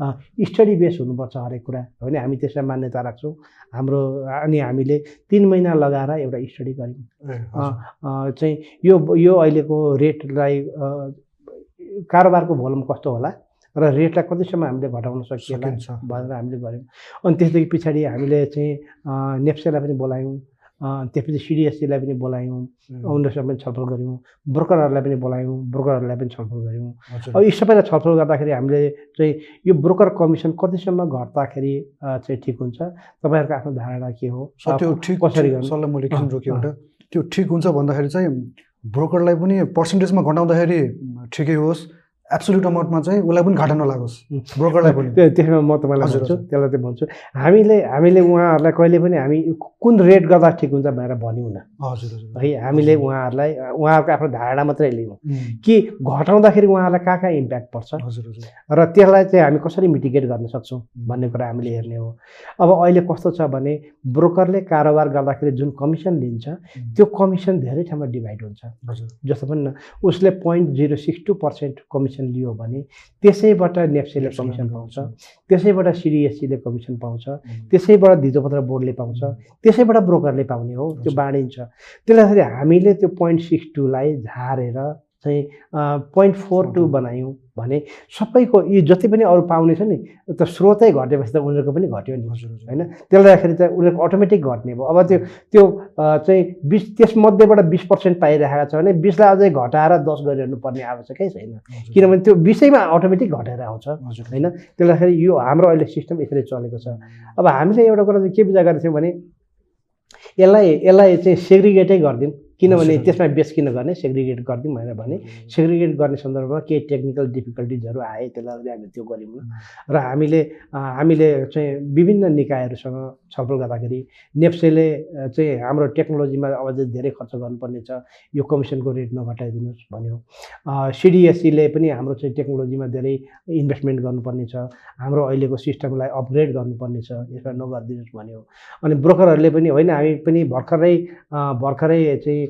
स्टडी बेस हुनुपर्छ हरेक कुरा होइन? हामी त्यसलाई मान्यता राख्छौँ। हाम्रो अनि हामीले तिन महिना लगाएर एउटा स्टडी गऱ्यौँ। चाहिँ यो यो अहिलेको रेटलाई कारोबारको भोल्युम कस्तो होला र रेटलाई कतिसम्म हामीले घटाउन सकिएला। भनेर हामीले गऱ्यौँ। अनि त्यसदेखि पछाडि हामीले चाहिँ नेप्सेलाई पनि बोलायौँ। त्यसपछि सिडिएससीलाई पनि बोलायौँ. उनीहरूसँग पनि छलफल गऱ्यौँ ब्रोकरहरूलाई पनि बोलायौँ ब्रोकरहरूलाई पनि छलफल गऱ्यौँ। अब यी सबैलाई छलफल गर्दाखेरि हामीले चाहिँ यो ब्रोकर कमिसन कतिसम्म घट्दाखेरि चाहिँ ठिक हुन्छ? तपाईँहरूको आफ्नो धारणा के हो? त्यो ठिक कसरी मैले रोकेँ एउटा। त्यो ठिक हुन्छ भन्दाखेरि चाहिँ ब्रोकरलाई पनि पर्सेन्टेजमा घटाउँदाखेरि ठिकै होस्। एब्सोल्युट अमाउन्टमा चाहिँ उसलाई पनि घाटा नलागोस्. ब्रोकरलाई पनि। त्यो त्यसमा म तपाईँलाई भन्छु। त्यसलाई चाहिँ भन्छु हामीले हामीले उहाँहरूलाई कहिले पनि हामी कुन रेट गर्दा ठिक हुन्छ भनेर भनिौँ न हजुर। है हामीले उहाँहरूलाई उहाँहरूको आफ्नो धारणा मात्रै लियौँ. कि घटाउँदाखेरि उहाँहरूलाई कहाँ कहाँ इम्प्याक्ट पर्छ? हजुर हजुर। र त्यसलाई चाहिँ हामी कसरी मिटिगेट गर्न सक्छौँ भन्ने कुरा हामीले हेर्ने हो। अब अहिले कस्तो छ भने ब्रोकरले कारोबार गर्दाखेरि जुन कमिसन लिन्छ त्यो कमिसन धेरै ठाउँमा डिभाइड हुन्छ। हजुर। जस्तो पनि न उसले point zero six two percent commission लियो भने त्यसैबाट नेप्सेले कमिसन पाउँछ। त्यसैबाट सिडिएससीले कमिसन पाउँछ। त्यसैबाट धितोपत्र बोर्डले पाउँछ। त्यसैबाट ब्रोकरले पाउने हो। त्यो हजुर। बाँडिन्छ। त्यसले गर्दाखेरि हामीले त्यो पोइन्ट सिक्स टूलाई झारेर चाहिँ पोइन्ट फोर टू बनायौँ। भने सबैको यी जति पनि अरू पाउने छ नि त स्रोतै घटेपछि त उनीहरूको पनि घट्यो नि। हजुर होइन? त्यसले गर्दाखेरि त उनीहरूको अटोमेटिक घट्ने भयो। अब त्यो त्यो चाहिँ बिस त्यसमध्येबाट बिस पर्सेन्ट पाइरहेको छ भने बिसलाई अझै घटाएर दस गरिरहनु पर्ने आवश्यकै छैन। किनभने त्यो बिसैमा अटोमेटिक घटेर आउँछ। हजुर। होइन? त्यसले गर्दाखेरि यो हाम्रो अहिले सिस्टम यसरी चलेको छ। अब हामीले एउटा कुरा चाहिँ के विचार गरेको थियौँ भने यसलाई यसलाई चाहिँ सेग्रिगेटै गरिदिउँ। किनभने। त्यसमा बेस किन गर्ने? सेग्रिगेट गरिदिउँ भनेर भने सेग्रिगेट गर्ने सन्दर्भमा केही टेक्निकल डिफिकल्टिजहरू आए त्यसलाई हामी त्यो गऱ्यौँ र हामीले हामीले चाहिँ विभिन्न निकायहरूसँग छलफल गर्दाखेरि नेप्सेले चाहिँ हाम्रो टेक्नोलोजीमा अझ धेरै खर्च गर्नुपर्ने छ यो कमिसनको रेट नघटाइदिनुहोस् भन्यो। सिडिएससीले पनि हाम्रो चाहिँ टेक्नोलोजीमा धेरै इन्भेस्टमेन्ट गर्नुपर्ने छ हाम्रो अहिलेको सिस्टमलाई अपग्रेड गर्नुपर्ने छ यसमा नगरिदिनुहोस् भन्यो। अनि ब्रोकरहरूले पनि होइन हामी पनि भर्खरै भर्खरै चाहिँ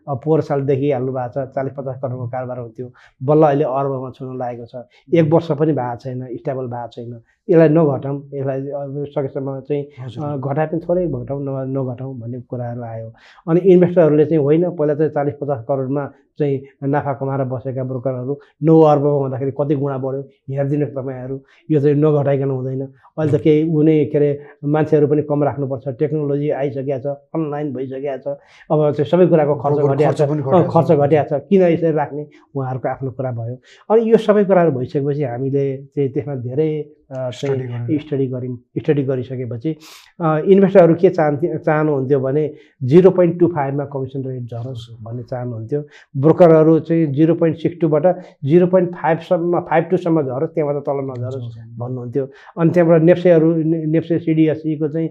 पोहोर साल देखिहाल्नु भएको छ चालिस पचास करोडको कारोबार हुन्थ्यो। बल्ल अहिले अर्बमा छुन लागेको छ। एक वर्ष पनि भएको छैन स्टेबल भएको छैन। यसलाई नघटाउँ यसलाई सकेसम्म चाहिँ घटाए पनि थोरै घटाउँ न नघटाउँ भन्ने कुराहरू आयो। अनि इन्भेस्टरहरूले चाहिँ होइन पहिला चाहिँ चालिस पचास करोडमा चाहिँ नाफा कमाएर बसेका ब्रोकरहरू नौ अर्बमा हुँदाखेरि कति गुणा बढ्यो हेरिदिनुहोस् तपाईँहरू यो चाहिँ नघटाइकन हुँदैन। अहिले त केही हुने के अरे मान्छेहरू पनि कम राख्नुपर्छ। टेक्नोलोजी आइसकेको छ अनलाइन भइसकेको छ। अब चाहिँ सबै कुराको खर्च घटिया खर्च छ। पनि अँ, घटाएको खर्च छ। घटिया छ। किन यसरी राख्ने? उहाँहरूको आफ्नो कुरा भयो। अनि यो सबै कुराहरू भइसकेपछि हामीले चाहिँ त्यसमा धेरै चाहिँ। स्टडी गऱ्यौँ स्टडी गरिसकेपछि इन्भेस्टरहरू के चाहन्थे चाहनुहुन्थ्यो भने जिरो पोइन्ट टू फाइभमा कमिसन रेट झरोस् भन्ने चाहनुहुन्थ्यो। ब्रोकरहरू चाहिँ जिरो पोइन्ट सिक्स टूबाट जिरो पोइन्ट फाइभसम्म फाइभ टूसम्म झरोस् त्यहाँबाट तल नझरोस् भन्नुहुन्थ्यो। अनि त्यहाँबाट नेप्सेहरू नेप्से सिडिएससीको चाहिँ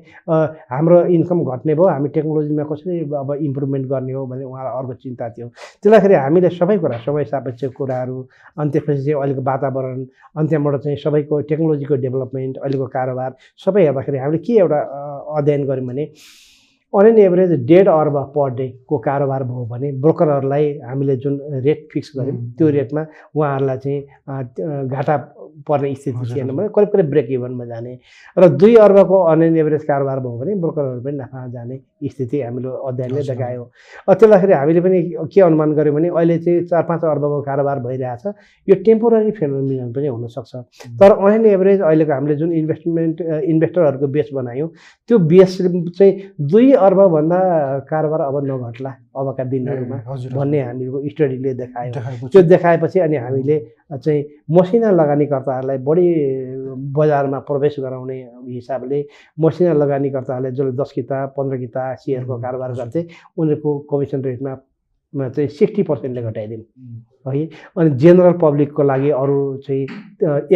हाम्रो इन्कम घट्ने भयो हामी टेक्नोलोजीमा कसरी अब इम्प्रुभमेन्ट गर्ने हो भन्ने उहाँलाई अर्को चिन्ता थियो। त्यसलाई हामीले सबै कुरा समय सापेक्ष कुराहरू अनि त्यसपछि चाहिँ अहिलेको वातावरण अनि त्यहाँबाट चाहिँ सबैको टेक्नोलोजीको डेभलपमेन्ट अहिलेको कारोबार सबै हेर्दाखेरि हामीले के एउटा अध्ययन गऱ्यौँ भने अन एन एभरेज डेढ अर्ब पर डेको कारोबार भयो भने ब्रोकरहरूलाई हामीले जुन रेट फिक्स गऱ्यौँ त्यो। रेटमा उहाँहरूलाई चाहिँ घाटा पर्ने स्थिति थिएन। भने करिब करिब ब्रेक इभनमा जाने र दुई अर्बको अन एन एभरेज कारोबार भयो भने ब्रोकरहरू पनि नाफा जाने स्थिति हामीले अध्ययनले। देखायो। त्यसलाई हामीले पनि के अनुमान गऱ्यौँ भने अहिले चाहिँ चार पाँच अर्बको कारोबार भइरहेछ। यो टेम्पोररी फेनोमिनन पनि हुनसक्छ। तर अन एभरेज अहिलेको हामीले जुन इन्भेस्टमेन्ट इन्भेस्टरहरूको बेस बनायौँ त्यो बेस चाहिँ दुई अर्बभन्दा कारोबार अब नघट्ला अबका दिनहरूमा भन्ने हामीको स्टडीले देखायो। त्यो देखाएपछि अनि हामीले चाहिँ मसिना लगानीकर्ताहरूलाई बढी बजारमा प्रवेश गराउने हिसाबले मसिना लगानीकर्ताहरूले जसले दस किता पन्ध्र किता सेयरको कारोबार। गर्थे उनीहरूको कमिसन रेटमा मा चाहिँ सिक्सटी पर्सेन्टले घटाइदिउँ है? अनि जेनरल पब्लिकको लागि अरू चाहिँ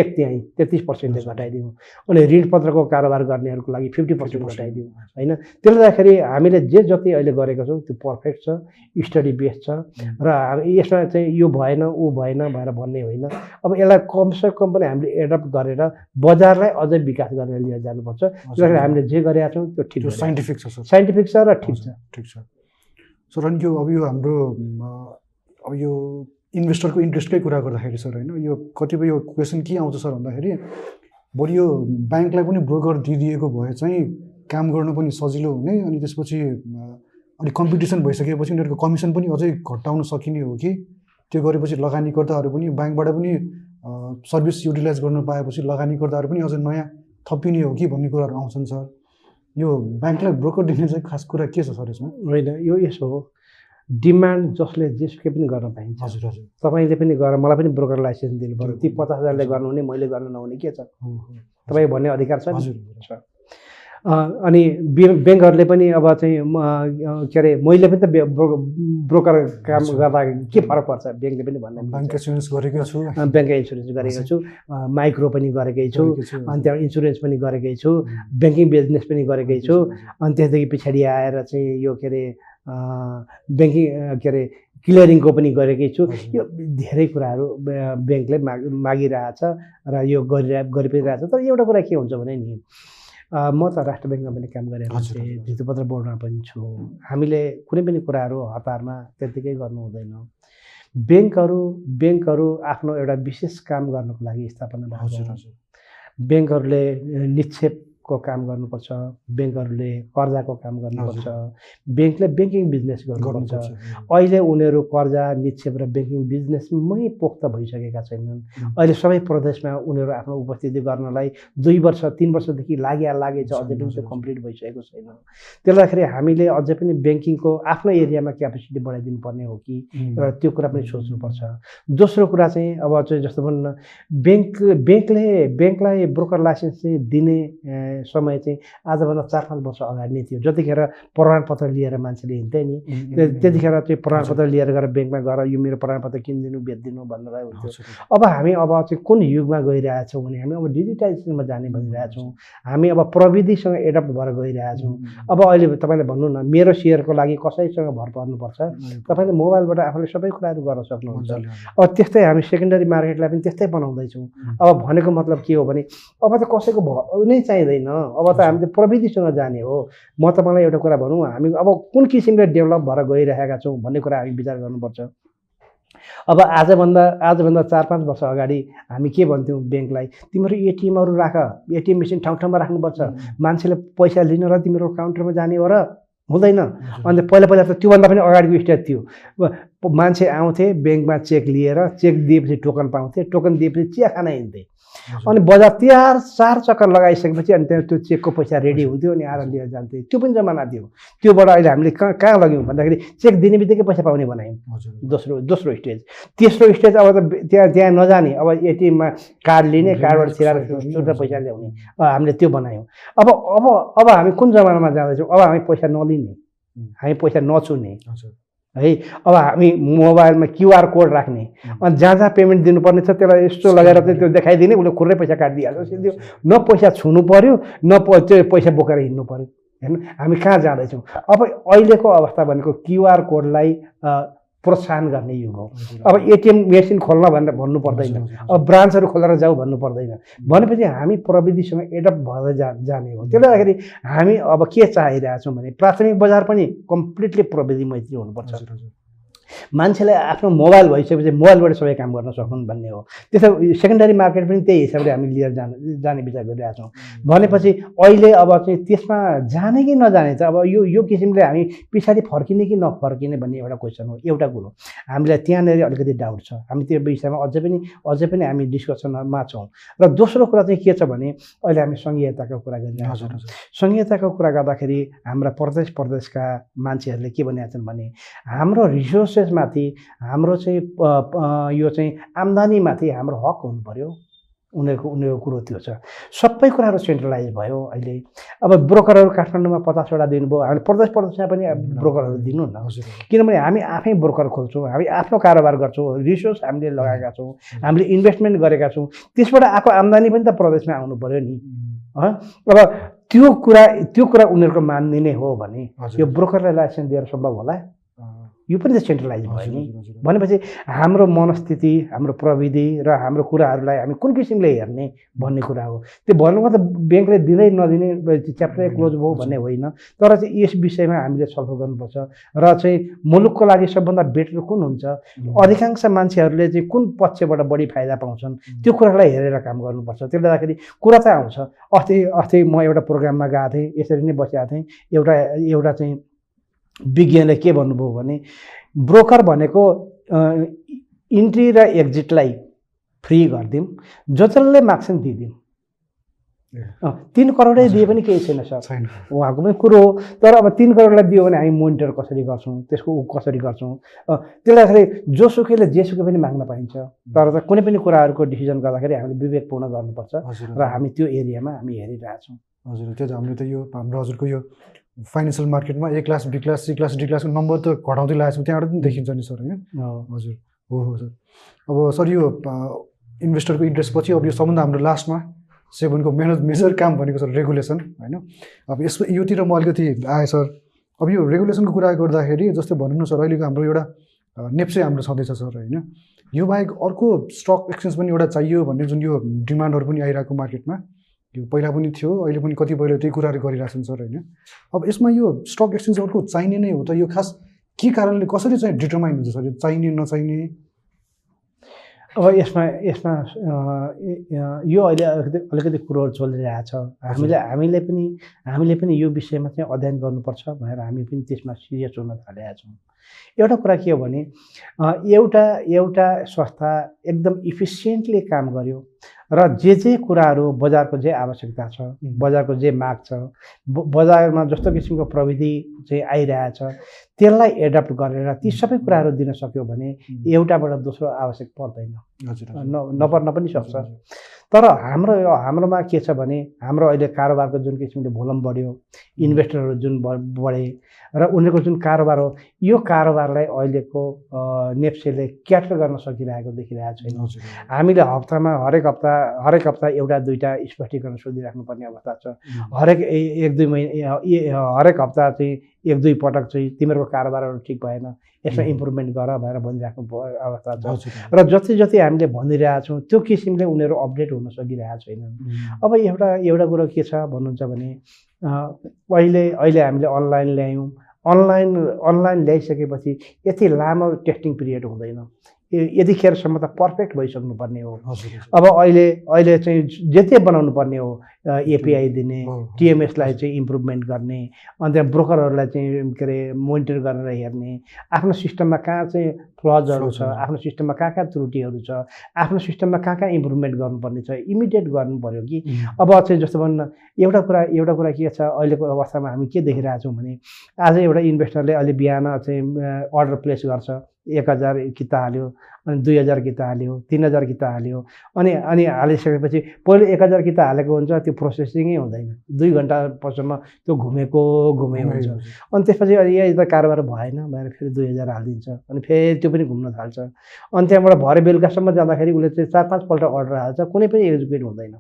एक तिहाई तेत्तिस पर्सेन्टले। घटाइदिउँ अनि ऋणपत्रको कारोबार गर्नेहरूको लागि फिफ्टी पर्सेन्ट 50% घटाइदिउँ होइन? त्यसले गर्दाखेरि हामीले जे जति अहिले गरेको छौँ त्यो पर्फेक्ट छ स्टडी बेस छ। र यसमा चाहिँ यो भएन ऊ भएन भएर भन्ने होइन। अब यसलाई कमसे कम पनि हामीले एडप्ट गरेर बजारलाई अझै विकास गरेर लिएर जानुपर्छ। त्यस हामीले जे गरेका छौँ त्यो ठिक गरिरहेको साइन्टिफिक छ। छ। साइन्टिफिक छ र ठिक छ। ठिक छ। सर अनि यो अब यो हाम्रो अब यो इन्भेस्टरको इन्ट्रेस्टकै कुरा गर्दाखेरि सर होइन यो कतिपय यो क्वेसन के आउँछ सर भन्दाखेरि बरु यो ब्याङ्कलाई पनि ब्रोकर दिइदिएको भए चाहिँ काम गर्न पनि सजिलो हुने अनि त्यसपछि अ, अलिक कम्पिटिसन भइसकेपछि उनीहरूको कमिसन पनि अझै घटाउन सकिने हो कि? त्यो गरेपछि लगानीकर्ताहरू पनि ब्याङ्कबाट पनि सर्भिस युटिलाइज गर्न पाएपछि लगानीकर्ताहरू पनि अझै नयाँ थपिने हो कि भन्ने कुराहरू आउँछन् सर। यो ब्याङ्कलाई ब्रोकर दिने चाहिँ खास कुरा के छ सर यसमा? होइन यो यसो हो। डिमान्ड जसले जेसुकै पनि गर्न पाइन्छ। हजुर हजुर। तपाईँले पनि गर मलाई पनि ब्रोकर लाइसेन्स दिनु पऱ्यो ती पचास हजारले हजुर। गर्नुहुने मैले गर्न नहुने के छ। तपाईँ भन्ने अधिकार छ? हजुर अनि ब्याङ्क- ब्याङ्कहरूले पनि अब चाहिँ के अरे मैले पनि त ब्रोकर काम। गर्दा के फरक पर्छ? ब्याङ्कले पनि भन्ने ब्याङ्क इन्सुरेन्स गरेकै छु। ब्याङ्क इन्सुरेन्स गरेको छु। माइक्रो पनि गरेकै छु। अनि त्यहाँबाट इन्सुरेन्स पनि गरेकै छु। ब्याङ्किङ बिजनेस पनि गरेकै छु। अनि त्यसदेखि पछाडि आएर चाहिँ यो के अरे ब्याङ्किङ के अरे क्लियरिङको पनि गरेकै छु। यो धेरै कुराहरू ब्या- ब्याङ्कले माग मागिरहेछ र यो गरिरह गरि पनि रहेछ तर एउटा कुरा के हुन्छ भने नि म त राष्ट्र ब्याङ्कमा पनि काम हजुर। भित्तपत्र बोर्डमा पनि छु हामीले कुनै पनि कुराहरू हतारमा त्यत्तिकै गर्नु हुँदैन ब्याङ्कहरू ब्याङ्कहरू आफ्नो एउटा विशेष काम गर्नको लागि स्थापना भएको हजुर हो। निक्षेपको काम गर्नुपर्छ ब्याङ्कहरूले कर्जाको काम गर्नुपर्छ ब्याङ्कले ब्याङ्किङ बिजनेस गर्नुपर्छ। अहिले उनीहरू कर्जा निक्षेप र ब्याङ्किङ बिजनेसमै पोख्त भइसकेका छैनन्। अहिले सबै प्रदेशमा उनीहरू आफ्नो उपस्थिति गर्नलाई दुई वर्ष तिन वर्षदेखि लागि लागेछ अझै पनि त्यो। कम्प्लिट भइसकेको छैन। त्यसले गर्दाखेरि हामीले अझै पनि ब्याङ्किङको आफ्नो एरियामा क्यापेसिटी बढाइदिनु पर्ने हो कि एउटा त्यो कुरा पनि सोच्नुपर्छ। दोस्रो कुरा चाहिँ अब चाहिँ जस्तो भनौँ न ब्याङ्क ब्याङ्कले ब्याङ्कलाई ब्रोकर लाइसेन्स चाहिँ दिने समय चाहिँ आजभन्दा चार पाँच वर्ष अगाडि नै थियो। जतिखेर प्रमाणपत्र लिएर मान्छेले हिँड्थे नि त्यो- त्यतिखेर चाहिँ प्रमाणपत्र लिएर गएर ब्याङ्कमा गएर यो मेरो प्रमाणपत्र किनिदिनु बेचिदिनु भन्नलाई हुन्थ्यो। अब हामी अब चाहिँ कुन युगमा गइरहेछौँ भने हामी अब डिजिटाइजेसनमा जाने भनिरहेछौँ हामी अब प्रविधिसँग एडप्ट भएर गइरहेछौँ अब अहिले तपाईँले भन्नु न मेरो सेयरको लागि कसैसँग भर पर्नुपर्छ? तपाईँले मोबाइलबाट आफूले सबै कुराहरू गर्न सक्नुहुन्छ। अब त्यस्तै हामी सेकेन्डरी मार्केटलाई पनि त्यस्तै बनाउँदैछौँ। अब भनेको मतलब के हो भने अब त कसैको भ नै चाहिँदैन। अब त हामी त प्रविधिसँग जाने हो। म तपाईँलाई एउटा कुरा भनौँ हामी अब कुन किसिमले डेभलप भएर गइरहेका छौँ भन्ने कुरा हामी विचार गर्नुपर्छ। अब आजभन्दा आजभन्दा चार पाँच वर्ष अगाडि हामी के भन्थ्यौँ ब्याङ्कलाई? तिमीहरू एटिएमहरू राख एटिएम मेसिन ठाउँ ठाउँमा राख्नुपर्छ। मान्छेले पैसा लिन र तिम्रो काउन्टरमा जाने हो र हुँदैन। अन्त पहिला पहिला त त्योभन्दा पनि अगाडिको स्टेज थियो। मान्छे आउँथे ब्याङ्कमा चेक लिएर चेक दिएपछि टोकन पाउँथे टोकन दिएपछि चिया खान हिँड्थे। अनि बजार तिहार चार चक्कर लगाइसकेपछि अनि त्यहाँ त्यो चेकको पैसा रेडी हुन्थ्यो अनि आएर लिएर जान्थे त्यो पनि जमाना थियो। त्योबाट अहिले हामीले कहाँ कहाँ लग्यौँ भन्दाखेरि चेक दिने बित्तिकै पैसा पाउने बनायौँ। दोस्रो दोस्रो स्टेज। तेस्रो स्टेज अब त त्यहाँ त्यहाँ नजाने। अब एटिएममा कार्ड लिने कार्डबाट छिराएर छुट्टा पैसा ल्याउने। अब हामीले त्यो बनायौँ। अब अब अब हामी कुन जमानामा जाँदैछौँ? अब हामी पैसा नलिने। हामी पैसा नचुने। हजुर। है? अब हामी मोबाइलमा क्युआर कोड राख्ने। अनि जहाँ जहाँ पेमेन्ट दिनुपर्ने छ त्यसलाई यस्तो लगाएर चाहिँ त्यो देखाइदिने उसले खुर्रै पैसा काटिदिइहाल्छ सिधै। न पैसा छुनु पऱ्यो न त्यो पैसा बोकेर हिँड्नु पऱ्यो हेर्नु हामी कहाँ जाँदैछौँ? अब अहिलेको अवस्था भनेको क्युआर कोडलाई प्रोत्साहन गर्ने युग हो। अब एटिएम मेसिन खोल्न भनेर भन्नु पर्दैन। अब ब्रान्चहरू खोलेर जाऊ भन्नु पर्दैन। भनेपछि हामी प्रविधिसँग एडप्ट भएर जा जाने हो। त्यसले गर्दाखेरि हामी अब के चाहिरहेछौँ भने प्राथमिक बजार पनि कम्प्लिटली प्रविधि मैत्री हुनुपर्छ मान्छेलाई आफ्नो मोबाइल भइसकेपछि मोबाइलबाट सबै काम गर्न सकुन् भन्ने हो। त्यसो सेकेन्डरी मार्केट पनि त्यही हिसाबले हामी लिएर जान जाने विचार गरिरहेछौँ भनेपछि अहिले अब चाहिँ त्यसमा जाने कि नजाने चाहिँ अब यो यो किसिमले हामी पछाडि फर्किने कि नफर्किने भन्ने एउटा क्वेसन हो एउटा कुरो। हामीलाई त्यहाँनिर अलिकति डाउट छ। हामी त्यो विषयमा अझै पनि अझै पनि हामी डिस्कसनमा छौँ। र दोस्रो कुरा चाहिँ के छ भने अहिले हामी सङ्घीयताको कुरा गरिरहेको छौँ। सङ्घीयताको कुरा गर्दाखेरि हाम्रा प्रदेश प्रदेशका मान्छेहरूले के भनेका छन् भने हाम्रो रिसोर्सेसमाथि हाम्रो चाहिँ यो चाहिँ आम्दानीमाथि हाम्रो हक हुनु पऱ्यो उनीहरूको उनीहरूको कुरो त्यो छ। सबै कुराहरू सेन्ट्रलाइज भयो अहिले। अब ब्रोकरहरू काठमाडौँमा पचासवटा दिनुभयो। हामी प्रदेश प्रदेशमा पनि ब्रोकरहरू दिनु न। किनभने हामी आफै ब्रोकर खोल्छौँ। हामी आफ्नो कारोबार गर्छौँ। रिसोर्स हामीले लगाएका छौँ। हामीले इन्भेस्टमेन्ट गरेका छौँ। त्यसबाट आएको आम्दानी पनि त प्रदेशमा आउनु पऱ्यो नि। हँ? अब त्यो कुरा त्यो कुरा उनीहरूको मानिने हो भने यो ब्रोकरलाई लाइसेन्स दिएर सम्भव होला? यो पनि त सेन्ट्रलाइज भयो नि। भनेपछि हाम्रो मनस्थिति हाम्रो प्रविधि र हाम्रो कुराहरूलाई हामी कुन किसिमले हेर्ने भन्ने कुरा हो। त्यो भन्नुमा त ब्याङ्कले दिँदै नदिने च्याप्टरै क्लोज भयो भन्ने होइन। तर चाहिँ यस विषयमा हामीले छलफल गर्नुपर्छ। र चाहिँ मुलुकको लागि सबभन्दा बेटर कुन हुन्छ? अधिकांश मान्छेहरूले चाहिँ कुन पक्षबाट बढी फाइदा पाउँछन्? त्यो कुरालाई हेरेर काम गर्नुपर्छ। त्यसले गर्दाखेरि कुरा त आउँछ। अस्ति अस्ति म एउटा प्रोग्राममा गएको थिएँ यसरी नै बसेको थिएँ। एउटा एउटा चाहिँ विज्ञले के भन्नुभयो भने ब्रोकर भनेको इन्ट्री र एक्जिटलाई फ्री गरिदिउँ जो जसले माग्छन् दिइदिउँ तिन करोडै दिए पनि केही छैन सर। छैन। उहाँको पनि कुरो हो। तर अब तिन करोडलाई दियो भने हामी मोनिटर कसरी गर्छौँ त्यसको ऊ कसरी गर्छौँ। अँ, त्यसले गर्दाखेरि जोसुकैले जेसुकै पनि माग्न पाइन्छ। तर त कुनै पनि कुराहरूको डिसिजन गर्दाखेरि हामीले विवेकपूर्ण गर्नुपर्छ। र हामी त्यो एरियामा हामी हेरिरहेछौँ। हजुर त्यो त हामीले त यो हाम्रो हजुरको यो फाइनेन्सियल मार्केटमा A class B class C class D क्लासको नम्बर त घटाउँदै लागेको छ त्यहाँबाट पनि देखिन्छ नि सर होइन? हजुर। हो हो सर। अब सर यो इन्भेस्टरको इन्ट्रेस्ट पछि अब यो सबभन्दा हाम्रो लास्टमा सेभेनको मेहनत मेजर काम भनेको सर रेगुलेसन होइन? अब यसमा योतिर म अलिकति आएँ सर। अब यो रेगुलेसनको कुरा गर्दाखेरि जस्तै भनौँ न सर अहिलेको हाम्रो एउटा नेप्से हाम्रो छँदैछ सर होइन? यो बाहेक अर्को स्टक एक्सचेन्ज पनि एउटा चाहियो भन्ने जुन यो डिमान्डहरू पनि आइरहेको मार्केटमा यो पहिला पनि थियो अहिले पनि कतिपयले त्यही कुराहरू गरिरहेछन् सर होइन? अब यसमा यो स्टक एक्सचेन्ज अर्को चाहिने नै हो त यो खास के कारणले कसरी चाहिँ डिटर्माइन हुन्छ सर यो चाहिने नचाहिने? अब यसमा यसमा यो अहिले अलिकति अलिकति कुरोहरू चलिरहेछ। हामीले हामीले पनि हामीले पनि यो विषयमा चाहिँ अध्ययन गर्नुपर्छ भनेर हामी पनि त्यसमा सिरियस हुन थालेका छौँ। एउटा कुरा के हो भने एउटा एउटा संस्था एकदम इफिसियन्टली काम गर्यो। र जे जे कुराहरू बजारको जे आवश्यकता छ बजारको जे माग छ बजारमा जस्तो किसिमको प्रविधि चाहिँ आइरहेछ त्यसलाई एडप्ट गरेर ती सबै कुराहरू दिन सक्यो भने एउटाबाट दोस्रो आवश्यक पर्दैन। न नपर्न पनि सक्छ। तर हाम्रो यो हाम्रोमा के छ भने हाम्रो अहिले कारोबारको जुन किसिमले भोलम बढ्यो इन्भेस्टरहरू जुन बढे र उनीहरूको जुन कारोबार हो यो कारोबारलाई अहिलेको नेप्सेले क्याटर गर्न सकिरहेको देखिरहेको छैन। हामीले हप्तामा हरेक हप्ता हरेक हप्ता एउटा दुईवटा स्पष्टीकरण सोधिराख्नुपर्ने अवस्था छ। हरेक एक दुई महिना हरेक हप्ता चाहिँ एक दुई पटक चाहिँ तिमीहरूको कारोबारहरू ठिक भएन यसमा. इम्प्रुभमेन्ट गर भनेर भनिराख्नु अवस्था छ। र जति जति हामीले भनिरहेछौँ त्यो किसिमले उनीहरू अपडेट हुन सकिरहेको छैनन्। अब एउटा एउटा कुरो के छ भन्नुहुन्छ भने अहिले अहिले हामीले अनलाइन ल्यायौँ। अनलाइन अनलाइन ल्याइसकेपछि यति लामो टेस्टिङ पिरियड हुँदैन। यतिखेरसम्म त पर्फेक्ट भइसक्नुपर्ने हो। अब अहिले अहिले चाहिँ जे बनाउनु पर्ने हो एपिआई दिने। टिएमएसलाई चाहिँ इम्प्रुभमेन्ट गर्ने अन्त ब्रोकरहरूलाई चाहिँ के अरे मोनिटर गरेर हेर्ने आफ्नो सिस्टममा कहाँ चाहिँ फ्लजहरू छ। आफ्नो सिस्टममा कहाँ कहाँ त्रुटिहरू छ आफ्नो सिस्टममा कहाँ कहाँ इम्प्रुभमेन्ट गर्नुपर्ने छ इमिडिएट गर्नु पऱ्यो कि अब चाहिँ जस्तो भनौँ न एउटा कुरा एउटा कुरा के छ अहिलेको अवस्थामा हामी के देखिरहेको छौँ भने आज एउटा इन्भेस्टरले अहिले बिहान चाहिँ अर्डर प्लेस गर्छ एक हजार किता हाल्यो अनि दुई हजार किता हाल्यो तिन हजार किता हाल्यो। अनि अनि हालिसकेपछि पहिले एक हजार किता हालेको हुन्छ त्यो प्रोसेसिङै हुँदैन। दुई घन्टासम्म त्यो घुमेको घुमे हुन्छ। अनि त्यसपछि अनि यहाँ त कारोबार भएन भएर फेरि दुई हजार हालिदिन्छ। अनि फेरि त्यो पनि घुम्न थाल्छ। अनि त्यहाँबाट भरे बेलुकासम्म जाँदाखेरि उसले चाहिँ चार पाँचपल्ट अर्डर हाल्छ कुनै पनि एक्जिक्युट हुँदैन।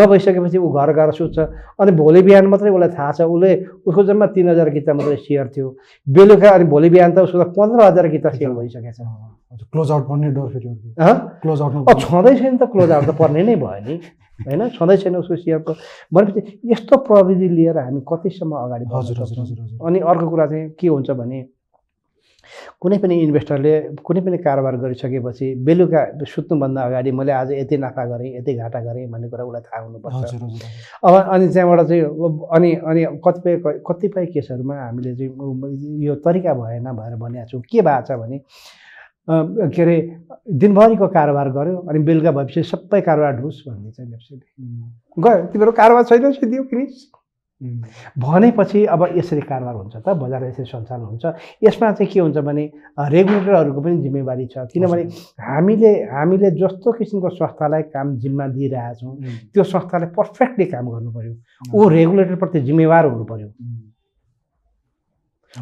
नभइसकेपछि ऊ घर गएर सुत्छ। अनि भोलि बिहान मात्रै उसलाई थाहा छ उसले उसको जम्मा तिन हजार किता मात्रै सेयर थियो। बेलुका अनि भोलि बिहान त उसको त पन्ध्र हजार किता सेल भइसकेको छ। क्लोज आउट पर्ने डर फेरि? क्लोज आउट छँदै छैन त क्लोज आउट त पर्ने नै भयो नि। होइन? छँदै छैन उसको सेयरको भनेपछि यस्तो प्रविधि लिएर हामी कतिसम्म अगाडि हजुर हजुर? हजुर अनि अर्को कुरा चाहिँ के हुन्छ भने कुनै पनि इन्भेस्टरले कुनै पनि कारोबार गरिसकेपछि बेलुका सुत्नुभन्दा अगाडि मैले आज यति नाफा गरेँ यति घाटा गरेँ भन्ने कुरा उसलाई थाहा हुनुपर्छ। अब अनि त्यहाँबाट चाहिँ अनि अनि कतिपय कतिपय केसहरूमा हामीले चाहिँ यो तरिका भएन भनेर भनेको छौँ। के भएको छ भने के अरे दिनभरिको कारोबार गऱ्यो अनि बेलुका भएपछि सबै कारोबार ढुस भन्ने चाहिँ वेबसाइटले उम्, गयो तिम्रो कारोबार छैन सिद्धियो फिनिस उम्, भनेपछि अब यसरी कारोबार हुन्छ त बजार यसरी सञ्चालन हुन्छ। यसमा चाहिँ के हुन्छ भने रेगुलेटरहरूको पनि जिम्मेवारी छ। किनभने हामीले हामीले जस्तो किसिमको संस्थालाई काम जिम्मा दिइरहेका छौँ उम्, त्यो संस्थाले पर्फेक्टली काम गर्नु पर्यो। ऊ रेगुलेटरप्रति जिम्मेवार हुनु उम्,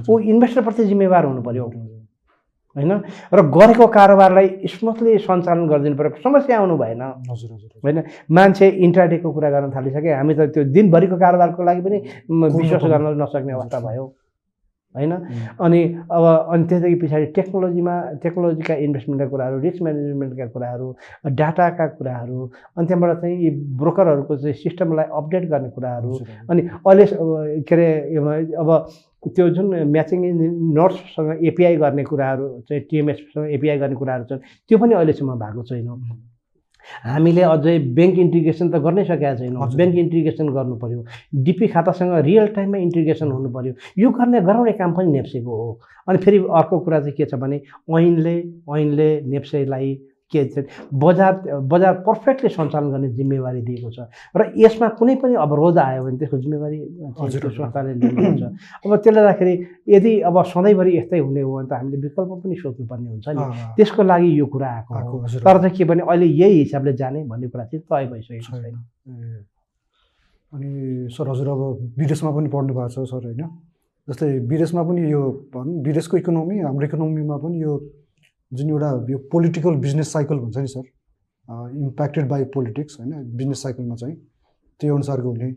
ऊ इन्भेस्टरप्रति जिम्मेवार हुनु पर्यो। होइन? र गरेको कारोबारलाई स्मुथली सञ्चालन गरिदिनु पर्यो समस्या आउनु भएन। हजुर हजुर होइन? मान्छे इन्ट्राडेको कुरा गर्न थालिसके। हामी त त्यो दिनभरिको कारोबारको लागि पनि विश्वास गर्न नसक्ने अवस्था भयो। होइन? अनि अब अनि त्यसदेखि पछाडि टेक्नोलोजीमा टेक्नोलोजीका इन्भेस्टमेन्टका कुराहरू रिस्क म्यानेजमेन्टका कुराहरू डाटाका कुराहरू अनि त्यहाँबाट चाहिँ यी ब्रोकरहरूको चाहिँ सिस्टमलाई अपडेट गर्ने कुराहरू। अनि अहिले के अरे अब त्यो जुन म्याचिङ नोट्ससँग एपिआई गर्ने कुराहरू चाहिँ टिएमएससँग एपिआई गर्ने कुराहरू छन् त्यो पनि अहिलेसम्म भएको छैन। हामीले अझै ब्याङ्क इन्टिग्रेसन त गर्नै सकेका छैनौँ। ब्याङ्क इन्टिग्रेसन गर्नु पर्यो। डिपी खातासँग रियल टाइममा इन्टिग्रेसन हुनु पर्यो। यो गर्ने गराउने काम पनि नेप्सेको हो। अनि फेरि अर्को कुरा चाहिँ के छ भने ऐनले ऐनले नेप्सेलाई के बजार बजार पर्फेक्टली सञ्चालन गर्ने जिम्मेवारी दिएको छ। र यसमा कुनै पनि अवरोध आयो भने त्यसको जिम्मेवारी। संस्थाले लिनुहुन्छ। अब त्यसले गर्दाखेरि यदि अब सधैँभरि यस्तै हुने हो भने त हामीले विकल्प पनि सोध्नुपर्ने हुन्छ नि। त्यसको लागि यो कुरा आएको हो। तर चाहिँ के भने अहिले यही हिसाबले जाने भन्ने कुरा चाहिँ तय भइसकेको छैन। अनि सर हजुर अब विदेशमा पनि पढ्नु भएको छ सर होइन? जस्तै विदेशमा पनि यो भनौँ विदेशको इकोनोमी हाम्रो इकोनोमीमा पनि यो जुन एउटा यो पोलिटिकल बिजनेस साइकल भन्छ नि सर इम्प्याक्टेड बाई पोलिटिक्स होइन बिजनेस साइकलमा चाहिँ त्यही अनुसारको हुने।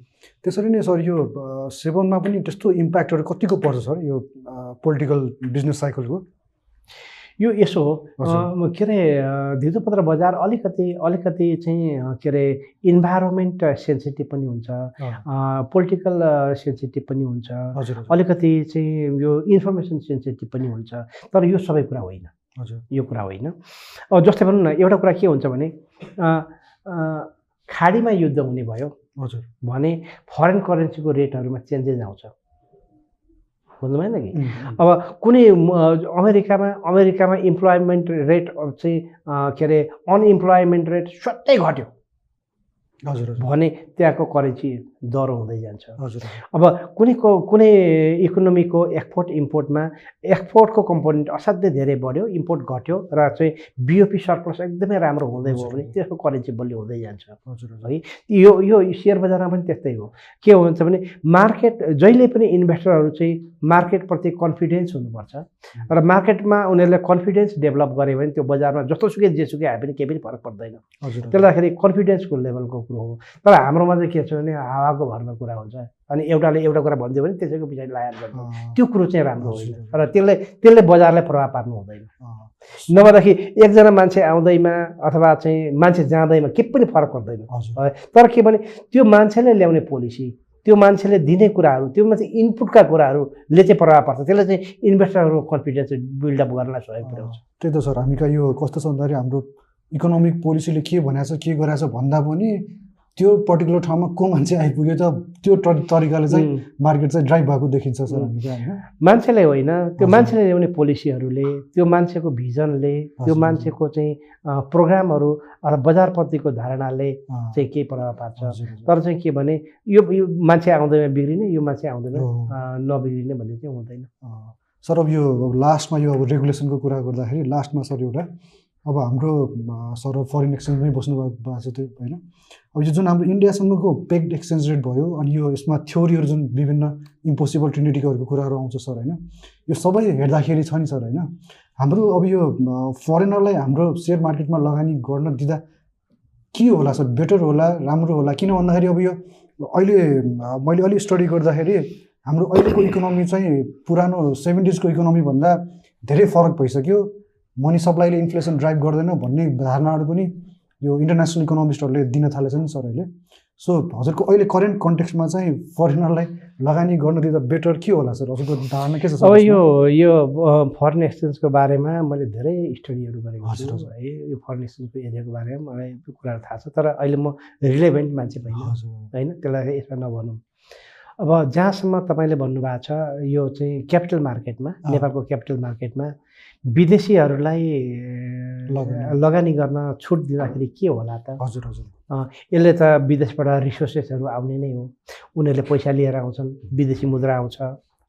त्यसरी नै सर यो सेभनमा पनि त्यस्तो इम्प्याक्टहरू कतिको पर्छ सर यो पोलिटिकल बिजनेस साइकलको? यो यसो हो। के अरे धितोपत्र बजार अलिकति अलिकति चाहिँ के अरे इन्भाइरोमेन्ट सेन्सिटिभ पनि हुन्छ। पोलिटिकल सेन्सिटिभ पनि हुन्छ। अलिकति चाहिँ यो इन्फर्मेसन सेन्सिटिभ पनि हुन्छ। तर यो सबै कुरा होइन। यो कुरा होइन। अब जस्तै भनौँ न एउटा कुरा के हुन्छ भने खाडीमा युद्ध हुने भयो हजुर। भने फरेन करेन्सीको रेटहरूमा चेन्जेस आउँछ। बुझ्नु भएन कि? अब कुनै अमेरिकामा अमेरिकामा इम्प्लोइमेन्ट रेट चाहिँ के अरे अनइम्प्लोइमेन्ट रेट स्वाट्टै घट्यो। हजुर भने त्यहाँको करेन्सी दरो हुँदै जान्छ। हजुर अब कुनै कुनै इकोनोमीको एक्सपोर्ट इम्पोर्टमा एक्सपोर्टको कम्पोनेन्ट असाध्यै धेरै बढ्यो इम्पोर्ट घट्यो र चाहिँ बिओपी सर्प्लस एकदमै राम्रो हुँदै भयो भने त्यसको करेन्सी बलियो हुँदै जान्छ। हजुर है यो यो सेयर बजारमा पनि त्यस्तै हो। के हुन्छ भने मार्केट जहिले पनि इन्भेस्टरहरू चाहिँ मार्केटप्रति कन्फिडेन्स हुनुपर्छ र मार्केटमा उनीहरूले कन्फिडेन्स डेभलप गर्यो भने त्यो बजारमा जस्तोसुकै जेसुकै पनि केही पनि फरक पर्दैन। हजुर त्यसले गर्दाखेरि कन्फिडेन्सको लेभलको हो। तर हाम्रोमा चाहिँ के छ भने हावाको भरमा कुरा हुन्छ। अनि एउटाले एउटा कुरा भनिदियो भने त्यसैको पछाडि लायर गर्छ। त्यो कुरो चाहिँ राम्रो होइन। र त्यसले त्यसले बजारलाई प्रभाव पार्नु हुँदैन। नभएदेखि एकजना मान्छे आउँदैमा अथवा चाहिँ मान्छे जाँदैमा केही पनि फरक पर्दैन। तर के भने त्यो मान्छेले ल्याउने पोलिसी त्यो मान्छेले दिने कुराहरू त्यो मान्छे इनपुटका कुराहरूले चाहिँ प्रभाव पर्छ। त्यसले चाहिँ इन्भेस्टरहरूको कन्फिडेन्स बिल्डअप गर्नलाई सहयोग पुर्याउँछ त्यही त सर हामी कहाँ यो कस्तो छ भन्दाखेरि हाम्रो इकोनोमिक पोलिसीले के भनेको छ के गराएको छ भन्दा पनि त्यो पर्टिकुलर ठाउँमा को मान्छे आइपुग्यो त त्यो तरिकाले चाहिँ मार्केट चाहिँ ड्राइभ भएको देखिन्छ सर कहाँ होइन। मान्छेले होइन त्यो। मान्छेले ल्याउने पोलिसीहरूले त्यो मान्छेको भिजनले त्यो। मान्छेको चाहिँ प्रोग्रामहरू अथवा बजारप्रतिको धारणाले चाहिँ के प्रभाव पार्छ। तर चाहिँ के भने यो मान्छे आउँदैमा बिग्रिने यो मान्छे आउँदैन नबिग्रिने भन्ने चाहिँ हुँदैन। सर अब यो लास्टमा यो अब रेगुलेसनको कुरा गर्दाखेरि लास्टमा सर एउटा अब हाम्रो सर फरेन एक्सचेन्जमै बस्नु भएको छ त्यो होइन? अब यो जुन हाम्रो इन्डियासँगको पेक्ड एक्सचेन्ज रेट भयो अनि यो यसमा थ्योरीहरू जुन विभिन्न इम्पोसिबल ट्रिनिटीकोहरूको कुराहरू आउँछ सर होइन? यो सबै हेर्दाखेरि छ नि सर होइन? हाम्रो अब यो फरेनरलाई हाम्रो सेयर मार्केटमा लगानी गर्न दिँदा के होला सर? बेटर होला राम्रो होला? किन भन्दाखेरि अब यो अहिले मैले अलिक स्टडी गर्दाखेरि हाम्रो अहिलेको इकोनोमी चाहिँ पुरानो सेभेन्टिजको इकोनोमीभन्दा धेरै फरक भइसक्यो। मनी सप्लाईले इन्फ्लेसन ड्राइभ गर्दैन भन्ने धारणाहरू पनि यो इन्टरनेसनल इकोनोमिस्टहरूले दिन थालेछ नि सर अहिले सो हजुरको अहिले करेन्ट कन्टेक्स्टमा चाहिँ फरेनरलाई लगानी गर्न दिँदा बेटर के होला सर हजुरको धारणा के छ अब? यो यो फरेन एक्सचेन्जको बारेमा मैले धेरै स्टडीहरू गरेको छु। है यो फरेन एक्सचेन्जको एरियाको बारेमा मलाई त्यो कुराहरू थाहा छ तर अहिले म रिलेभेन्ट मान्छे हजुर होइन त्यसलाई यसमा नभनौँ अब जहाँसम्म तपाईँले भन्नुभएको छ यो चाहिँ क्यापिटल मार्केटमा। नेपालको क्यापिटल मार्केटमा विदेशीहरूलाई लगानी। लगानी गर्न छुट दिँदाखेरि के होला त? हजुर हजुर। यसले त विदेशबाट रिसोर्सेसहरू आउने नै हो। उनीहरूले पैसा लिएर आउँछन् विदेशी मुद्रा आउँछ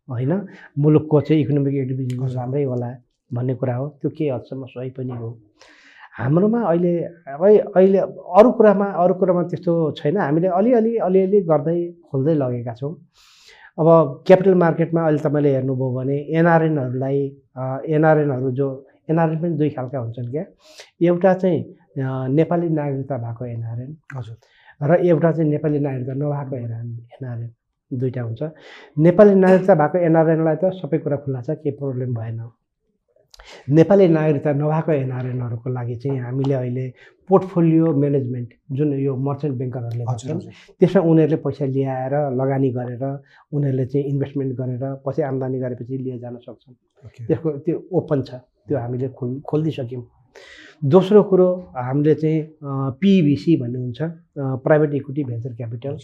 होइन? मुलुकको चाहिँ इकोनोमिक एक्टिभिटी। राम्रै होला भन्ने कुरा हो। त्यो केही हदसम्म सही पनि हो? हाम्रोमा अहिले अहिले अरू कुरामा अरू कुरामा त्यस्तो छैन। हामीले अलिअलि अलिअलि गर्दै खोल्दै लगेका छौँ। अब क्यापिटल मार्केटमा अहिले तपाईँले हेर्नुभयो भने एनआरएनहरूलाई एनआरएनहरू जो एनआरएन पनि दुई खालका हुन्छन् क्या। एउटा चाहिँ नेपाली नागरिकता भएको एनआरएन हजुर। र एउटा चाहिँ नेपाली नागरिकता नभएको एनआरएन एनआरएन दुइटा हुन्छ। नेपाली नागरिकता भएको एनआरएनलाई त सबै कुरा खुल्ला छ केही प्रब्लम भएन। नेपाली नागरिकता नभएको एनआरएनहरूको लागि चाहिँ हामीले अहिले पोर्टफोलियो म्यानेजमेन्ट जुन यो मर्चेन्ट ब्याङ्करहरूले गर्छन् त्यसमा उनीहरूले पैसा ल्याएर लगानी गरेर उनीहरूले चाहिँ इन्भेस्टमेन्ट गरेर पछि आम्दानी गरेपछि लिएर जान सक्छन्। त्यसको त्यो ओपन छ त्यो हामीले खोल खोलिदिइसक्यौँ दोस्रो कुरो हामीले चाहिँ पिबिसी भन्ने हुन्छ प्राइभेट इक्विटी भेन्चर क्यापिटल।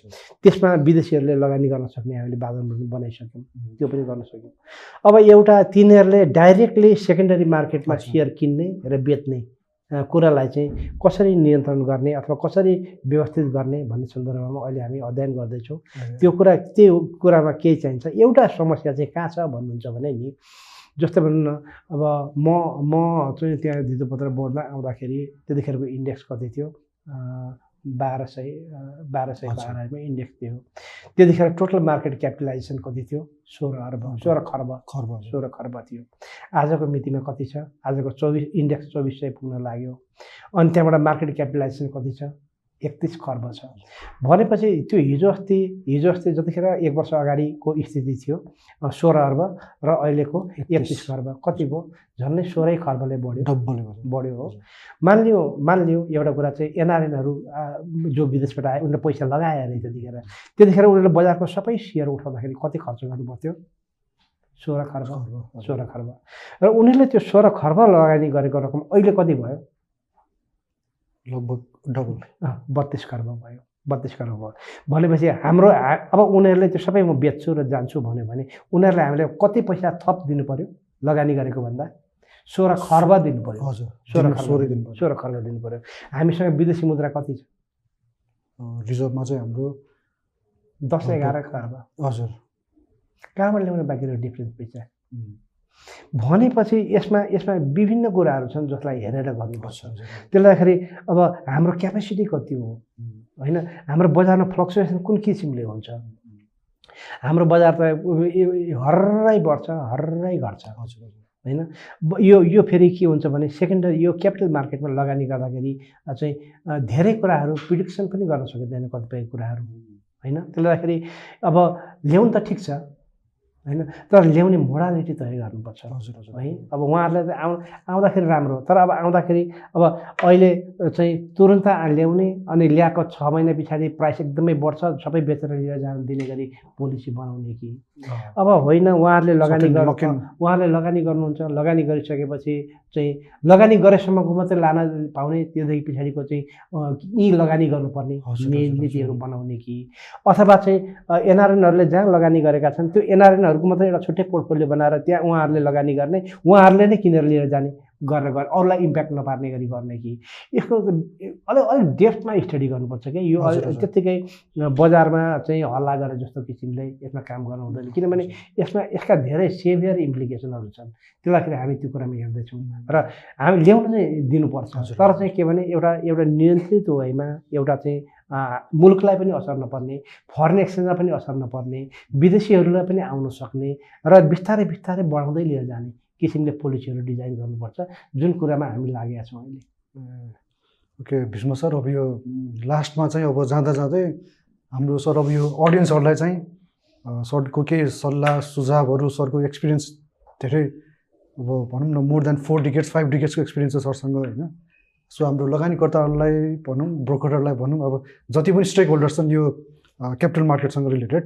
त्यसमा विदेशीहरूले लगानी गर्न सक्ने हामीले वातावरण बनाइसक्यौँ। त्यो पनि गर्न सक्यौँ। अब एउटा तिनीहरूले डाइरेक्टली सेकेन्डरी मार्केटमा। सेयर किन्ने र बेच्ने कुरालाई चाहिँ कसरी नियन्त्रण गर्ने अथवा कसरी व्यवस्थित गर्ने भन्ने सन्दर्भमा अहिले हामी अध्ययन गर्दैछौँ। त्यो कुरा त्यो कुरामा के चाहिन्छ। एउटा समस्या चाहिँ कहाँ छ भन्नुहुन्छ भने नि जस्तै भनौँ न अब म म चाहिँ त्यहाँ धितोपत्र बोर्डमा आउँदाखेरि त्यतिखेरको इन्डेक्स कति थियो? बाह्र सय बाह्र सय। बाह्रमा इन्डेक्स थियो। त्यतिखेर टोटल मार्केट क्यापिटलाइजेसन कति थियो? सोह्र अर्ब सोह्र खर्ब खर्ब। सोह्र खर्ब थियो। आजको मितिमा कति छ? आजको चौबिस इन्डेक्स चौबिस सय पुग्न लाग्यो। अनि त्यहाँबाट मार्केट क्यापिटलाइजेसन कति छ? एकतिस खर्ब छ। भनेपछि त्यो हिजो अस्ति हिजो अस्ति जतिखेर एक वर्ष अगाडिको स्थिति थियो सोह्र अर्ब र अहिलेको एकतिस। खर्ब। कति भयो? झन्डै सोह्रै खर्बले बढ्यो। भयो। बढ्यो। हो। मानिलियो मानिलियो एउटा कुरा चाहिँ एनआरएनहरू जो विदेशबाट आए उनीहरूले पैसा लगाए अरे त्यतिखेर। त्यतिखेर उनीहरूले बजारको सबै सेयर उठाउँदाखेरि कति खर्च गर्नु पर्थ्यो सोह्र खर्ब। सोह्र खर्ब। र उनीहरूले त्यो सोह्र खर्ब लगानी गरेको रकम अहिले कति भयो? लगभग डबल बत्तिस खर्ब भयो बत्तिस खर्ब भयो। भनेपछि हाम्रो अब उनीहरूले त्यो सबै म बेच्छु र जान्छु भन्यो भने उनीहरूले हामीले कति पैसा थप दिनु पर्यो लगानी गरेको भन्दा? सोह्र खर्ब दिनु पर्यो हजुर सोह्र सोह्रै दिनु। सोह्र खर्ब दिनु पर्यो हामीसँग विदेशी मुद्रा कति छ? रिजर्भमा चाहिँ हाम्रो दस एघार खर्ब। हजुर। कहाँबाट ल्याउने बाँकी रह्यो डिफ्रेन्स पैसा? भनेपछि यसमा यसमा विभिन्न कुराहरू छन् जसलाई हेरेर गर्नुपर्छ। त्यसले गर्दाखेरि अब हाम्रो क्यापेसिटी कति हो? होइन हाम्रो बजारमा फ्लक्चुएसन कुन किसिमले हुन्छ? हाम्रो बजार त हर्रै बढ्छ हर्रै घट्छ। होइन यो यो फेरि के हुन्छ भने सेकेन्डरी यो क्यापिटल मार्केटमा लगानी गर्दाखेरि चाहिँ धेरै कुराहरू प्रिडिक्सन पनि गर्न सकिँदैन कतिपय कुराहरू। होइन त्यसले गर्दाखेरि अब ल्याउनु त ठिक छ होइन? तर ल्याउने मोडालिटी तय गर्नुपर्छ। हजुर हजुर। है? अब उहाँहरूलाई चाहिँ आउ आउँदाखेरि राम्रो हो। तर अब आउँदाखेरि अब अहिले चाहिँ तुरन्त ल्याउने अनि ल्याएको छ महिना पछाडि प्राइस एकदमै बढ्छ। सबै बेचेर लिएर जान दिने गरी पोलिसी बनाउने कि? अब होइन उहाँहरूले लगानी. उहाँहरूले लगानी गर्नुहुन्छ लगानी गरिसकेपछि चाहिँ लगानी गरेसम्मको मात्रै लान पाउने त्योदेखि पछाडिको चाहिँ यी लगानी गर्नुपर्ने नीतिहरू। बनाउने कि अथवा चाहिँ एनआरएनहरूले जहाँ लगानी गरेका छन् त्यो एनआरएनहरूको मात्रै एउटा छुट्टै पोर्टफोलियो बनाएर त्यहाँ उहाँहरूले लगानी गर्ने उहाँहरूले नै किनेर लिएर जाने गरेर गरे अरूलाई इम्प्याक्ट नपार्ने गरी गर्ने कि? यसको अलिक अलिक डेप्थमा स्टडी गर्नुपर्छ कि यो। त्यत्तिकै बजारमा चाहिँ हल्ला गरेर जस्तो किसिमले यसमा काम गर्नु हुँदैन। किनभने यसमा यसका धेरै सेभियर इम्प्लिकेसनहरू छन्। त्यसलाई हामी त्यो कुरामा हेर्दैछौँ। र हामी ल्याउन चाहिँ दिनुपर्छ। तर चाहिँ के भने एउटा एउटा नियन्त्रित वेमा एउटा चाहिँ मुलुकलाई पनि असर नपर्ने फरेन एक्सचेन्जमा पनि असर नपर्ने विदेशीहरूलाई पनि आउन सक्ने र बिस्तारै बिस्तारै बढाउँदै लिएर जाने। किसिमले पोलिसीहरू डिजाइन गर्नुपर्छ। जुन कुरामा हामी लागेका छौँ अहिले। ओके भीष्म सर अब यो लास्टमा चाहिँ अब जाँदा जाँदै हाम्रो सर अब यो अडियन्सहरूलाई चाहिँ सरको केही सल्लाह सुझावहरू सरको एक्सपिरियन्स धेरै अब भनौँ न more than four decades five डिकेट्सको experience छ सरसँग होइन? सो हाम्रो लगानीकर्ताहरूलाई भनौँ ब्रोकरहरूलाई भनौँ अब जति पनि स्टेक होल्डर्स छन् यो क्यापिटल मार्केटसँग रिलेटेड.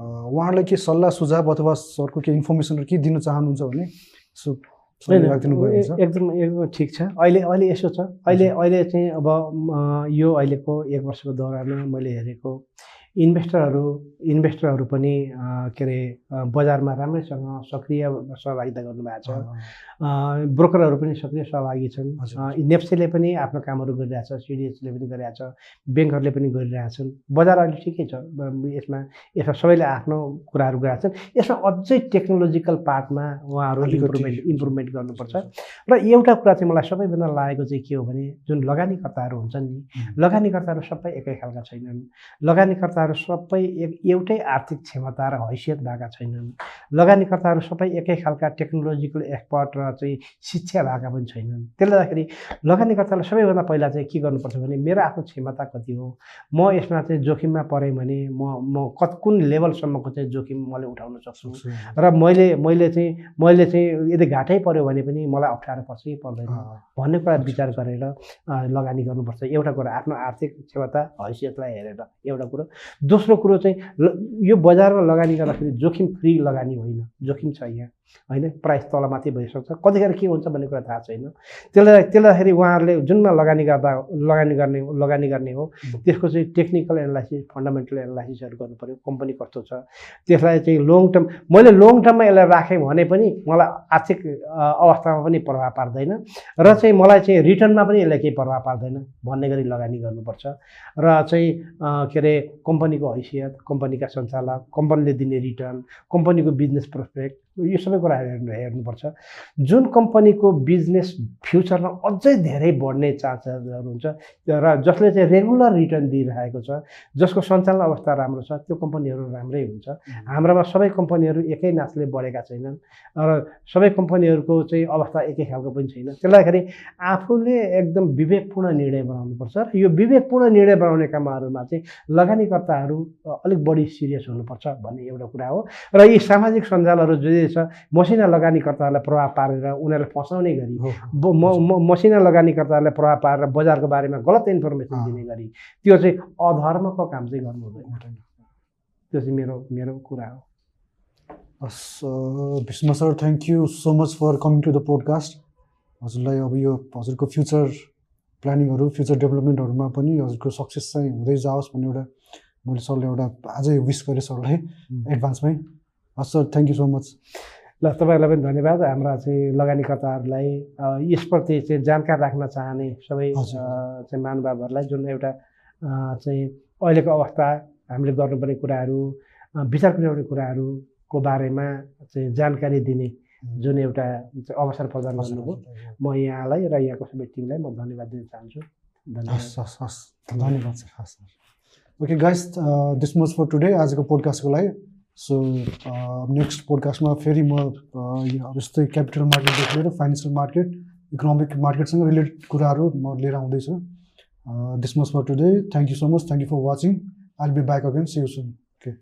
उहाँहरूलाई के सल्लाह सुझाव अथवा सरको के इन्फर्मेसनहरू के दिन चाहनुहुन्छ भने एकदम एकदम ठिक छ। अहिले अहिले यसो छ। अहिले अहिले चाहिँ अब यो अहिलेको एक वर्षको दौरानमा मैले हेरेको इन्भेस्टरहरू इन्भेस्टरहरू पनि के अरे बजारमा राम्रैसँग सक्रिय सहभागिता गर्नुभएको छ। ब्रोकरहरू पनि सक्रिय सहभागी छन्। नेप्सेले पनि आफ्नो कामहरू गरिरहेछ सिडिएसले पनि गरिरहेछ ब्याङ्कहरूले पनि गरिरहेछन्। बजार अहिले ठिकै छ। यसमा यसमा सबैले आफ्नो कुराहरू गरेका छन्। यसमा अझै टेक्नोलोजिकल पार्टमा उहाँहरू इम्प्रुभमेन्ट इम्प्रुभमेन्ट गर्नुपर्छ। र एउटा कुरा चाहिँ मलाई सबैभन्दा लागेको चाहिँ के हो भने जुन लगानीकर्ताहरू हुन्छन् नि लगानीकर्ताहरू सबै एकै खालका छैनन्। लगानीकर्ताहरू सबै एक एउटै आर्थिक क्षमता र हैसियत भएका छैनन्। लगानीकर्ताहरू सबै एकै खालका टेक्नोलोजिकल एक्सपर्ट र चाहिँ शिक्षा भएका पनि छैनन्। त्यसले गर्दाखेरि लगानीकर्तालाई सबैभन्दा पहिला चाहिँ के गर्नुपर्छ भने मेरो आफ्नो क्षमता कति हो? म यसमा चाहिँ जोखिममा परेँ भने म म कत कुन लेभलसम्मको चाहिँ जोखिम मैले उठाउन सक्छु? र मैले मैले चाहिँ मैले चाहिँ यदि घाटै पऱ्यो भने पनि मलाई अप्ठ्यारो पर्छ कि पर्दैन? भन्ने कुरा विचार गरेर लगानी गर्नुपर्छ। एउटा कुरा आफ्नो आर्थिक क्षमता हैसियतलाई हेरेर एउटा कुरो दोस्रो कुरो चाहिँ यो बजारमा लगानी गर्दाखेरि जोखिम फ्री लगानी होइन जोखिम छ यहाँ होइन? प्राइस तलमाथि भइसक्छ। कतिखेर के हुन्छ भन्ने कुरा थाहा छैन। त्यसले त्यसले गर्दाखेरि उहाँहरूले जुनमा लगानी गर्दा लगानी गर्ने लगानी गर्ने हो। त्यसको चाहिँ टेक्निकल एनालाइसिस फन्डामेन्टल एनालाइसिसहरू गर्नु पऱ्यो कम्पनी कस्तो छ? त्यसलाई चाहिँ लङ टर्म मैले लङ टर्ममा यसलाई राखेँ भने पनि मलाई आर्थिक अवस्थामा पनि प्रभाव पार्दैन। र चाहिँ मलाई चाहिँ रिटर्नमा पनि यसले केही प्रभाव पार्दैन भन्ने गरी लगानी गर्नुपर्छ। र चाहिँ के अरे कम्पनीको हैसियत कम्पनीका सञ्चालक कम्पनीले दिने रिटर्न कम्पनीको बिजनेस प्रोस्पेक्ट यो सबै कुरा हेर्नु हेर्नुपर्छ। जुन कम्पनीको बिजनेस फ्युचरमा अझै धेरै बढ्ने चान्सेसहरू हुन्छ र जसले चाहिँ रेगुलर रिटर्न दिइरहेको छ जसको सञ्चालन अवस्था राम्रो छ त्यो कम्पनीहरू राम्रै हुन्छ। हाम्रोमा सबै कम्पनीहरू एकै नाचले बढेका छैनन् र सबै कम्पनीहरूको चाहिँ अवस्था एकै खालको पनि छैन। त्यसले गर्दाखेरि आफूले एकदम विवेकपूर्ण निर्णय बनाउनुपर्छ र यो विवेकपूर्ण निर्णय बनाउने कामहरूमा चाहिँ लगानीकर्ताहरू अलिक बढी सिरियस हुनुपर्छ भन्ने एउटा कुरा हो। र यी सामाजिक सञ्जालहरू जे छ। मसिना लगानीकर्ताहरूलाई प्रभाव पारेर उनीहरूलाई फसाउने गरी म मसिना लगानीकर्ताहरूलाई प्रभाव पारेर बजारको बारेमा गलत इन्फर्मेसन। दिने गरी त्यो चाहिँ अधर्मको काम चाहिँ गर्नु हुँदैन। त्यो चाहिँ मेरो मेरो कुरा हो। हस् Bhishma sir thank you so much for coming to the podcast हजुरलाई अब यो हजुरको फ्युचर प्लानिङहरू फ्युचर डेभलपमेन्टहरूमा पनि हजुरको सक्सेस चाहिँ हुँदै जाओस् भन्ने एउटा मैले सरलाई एउटा अझै विस गरेँ सरलाई एडभान्समै हस् sir thank you so much ल तपाईँहरूलाई पनि धन्यवाद। हाम्रा चाहिँ लगानीकर्ताहरूलाई यसप्रति चाहिँ जानकार राख्न चाहने सबै चाहिँ महानुभावहरूलाई जुन एउटा चाहिँ अहिलेको अवस्था हामीले गर्नुपर्ने कुराहरू विचार गरिने कुराहरूको बारेमा चाहिँ जानकारी दिने जुन एउटा अवसर प्रदान गर्नुभयो। म यहाँलाई र यहाँको सबै टिमलाई म धन्यवाद दिन चाहन्छु। धन्यवाद। हस् हस् हस्। धन्यवाद सर। हस् okay guys this much for today आजको पोडकास्टको लागि सो नेक्स्ट पोडकास्टमा फेरि म यस्तै क्यापिटल मार्केटदेखि लिएर फाइनेन्सियल मार्केट इकोनोमिक मार्केटसँग रिलेटेड कुराहरू म लिएर आउँदैछु। This much for today thank you so much thank you for watching I be back again see you soon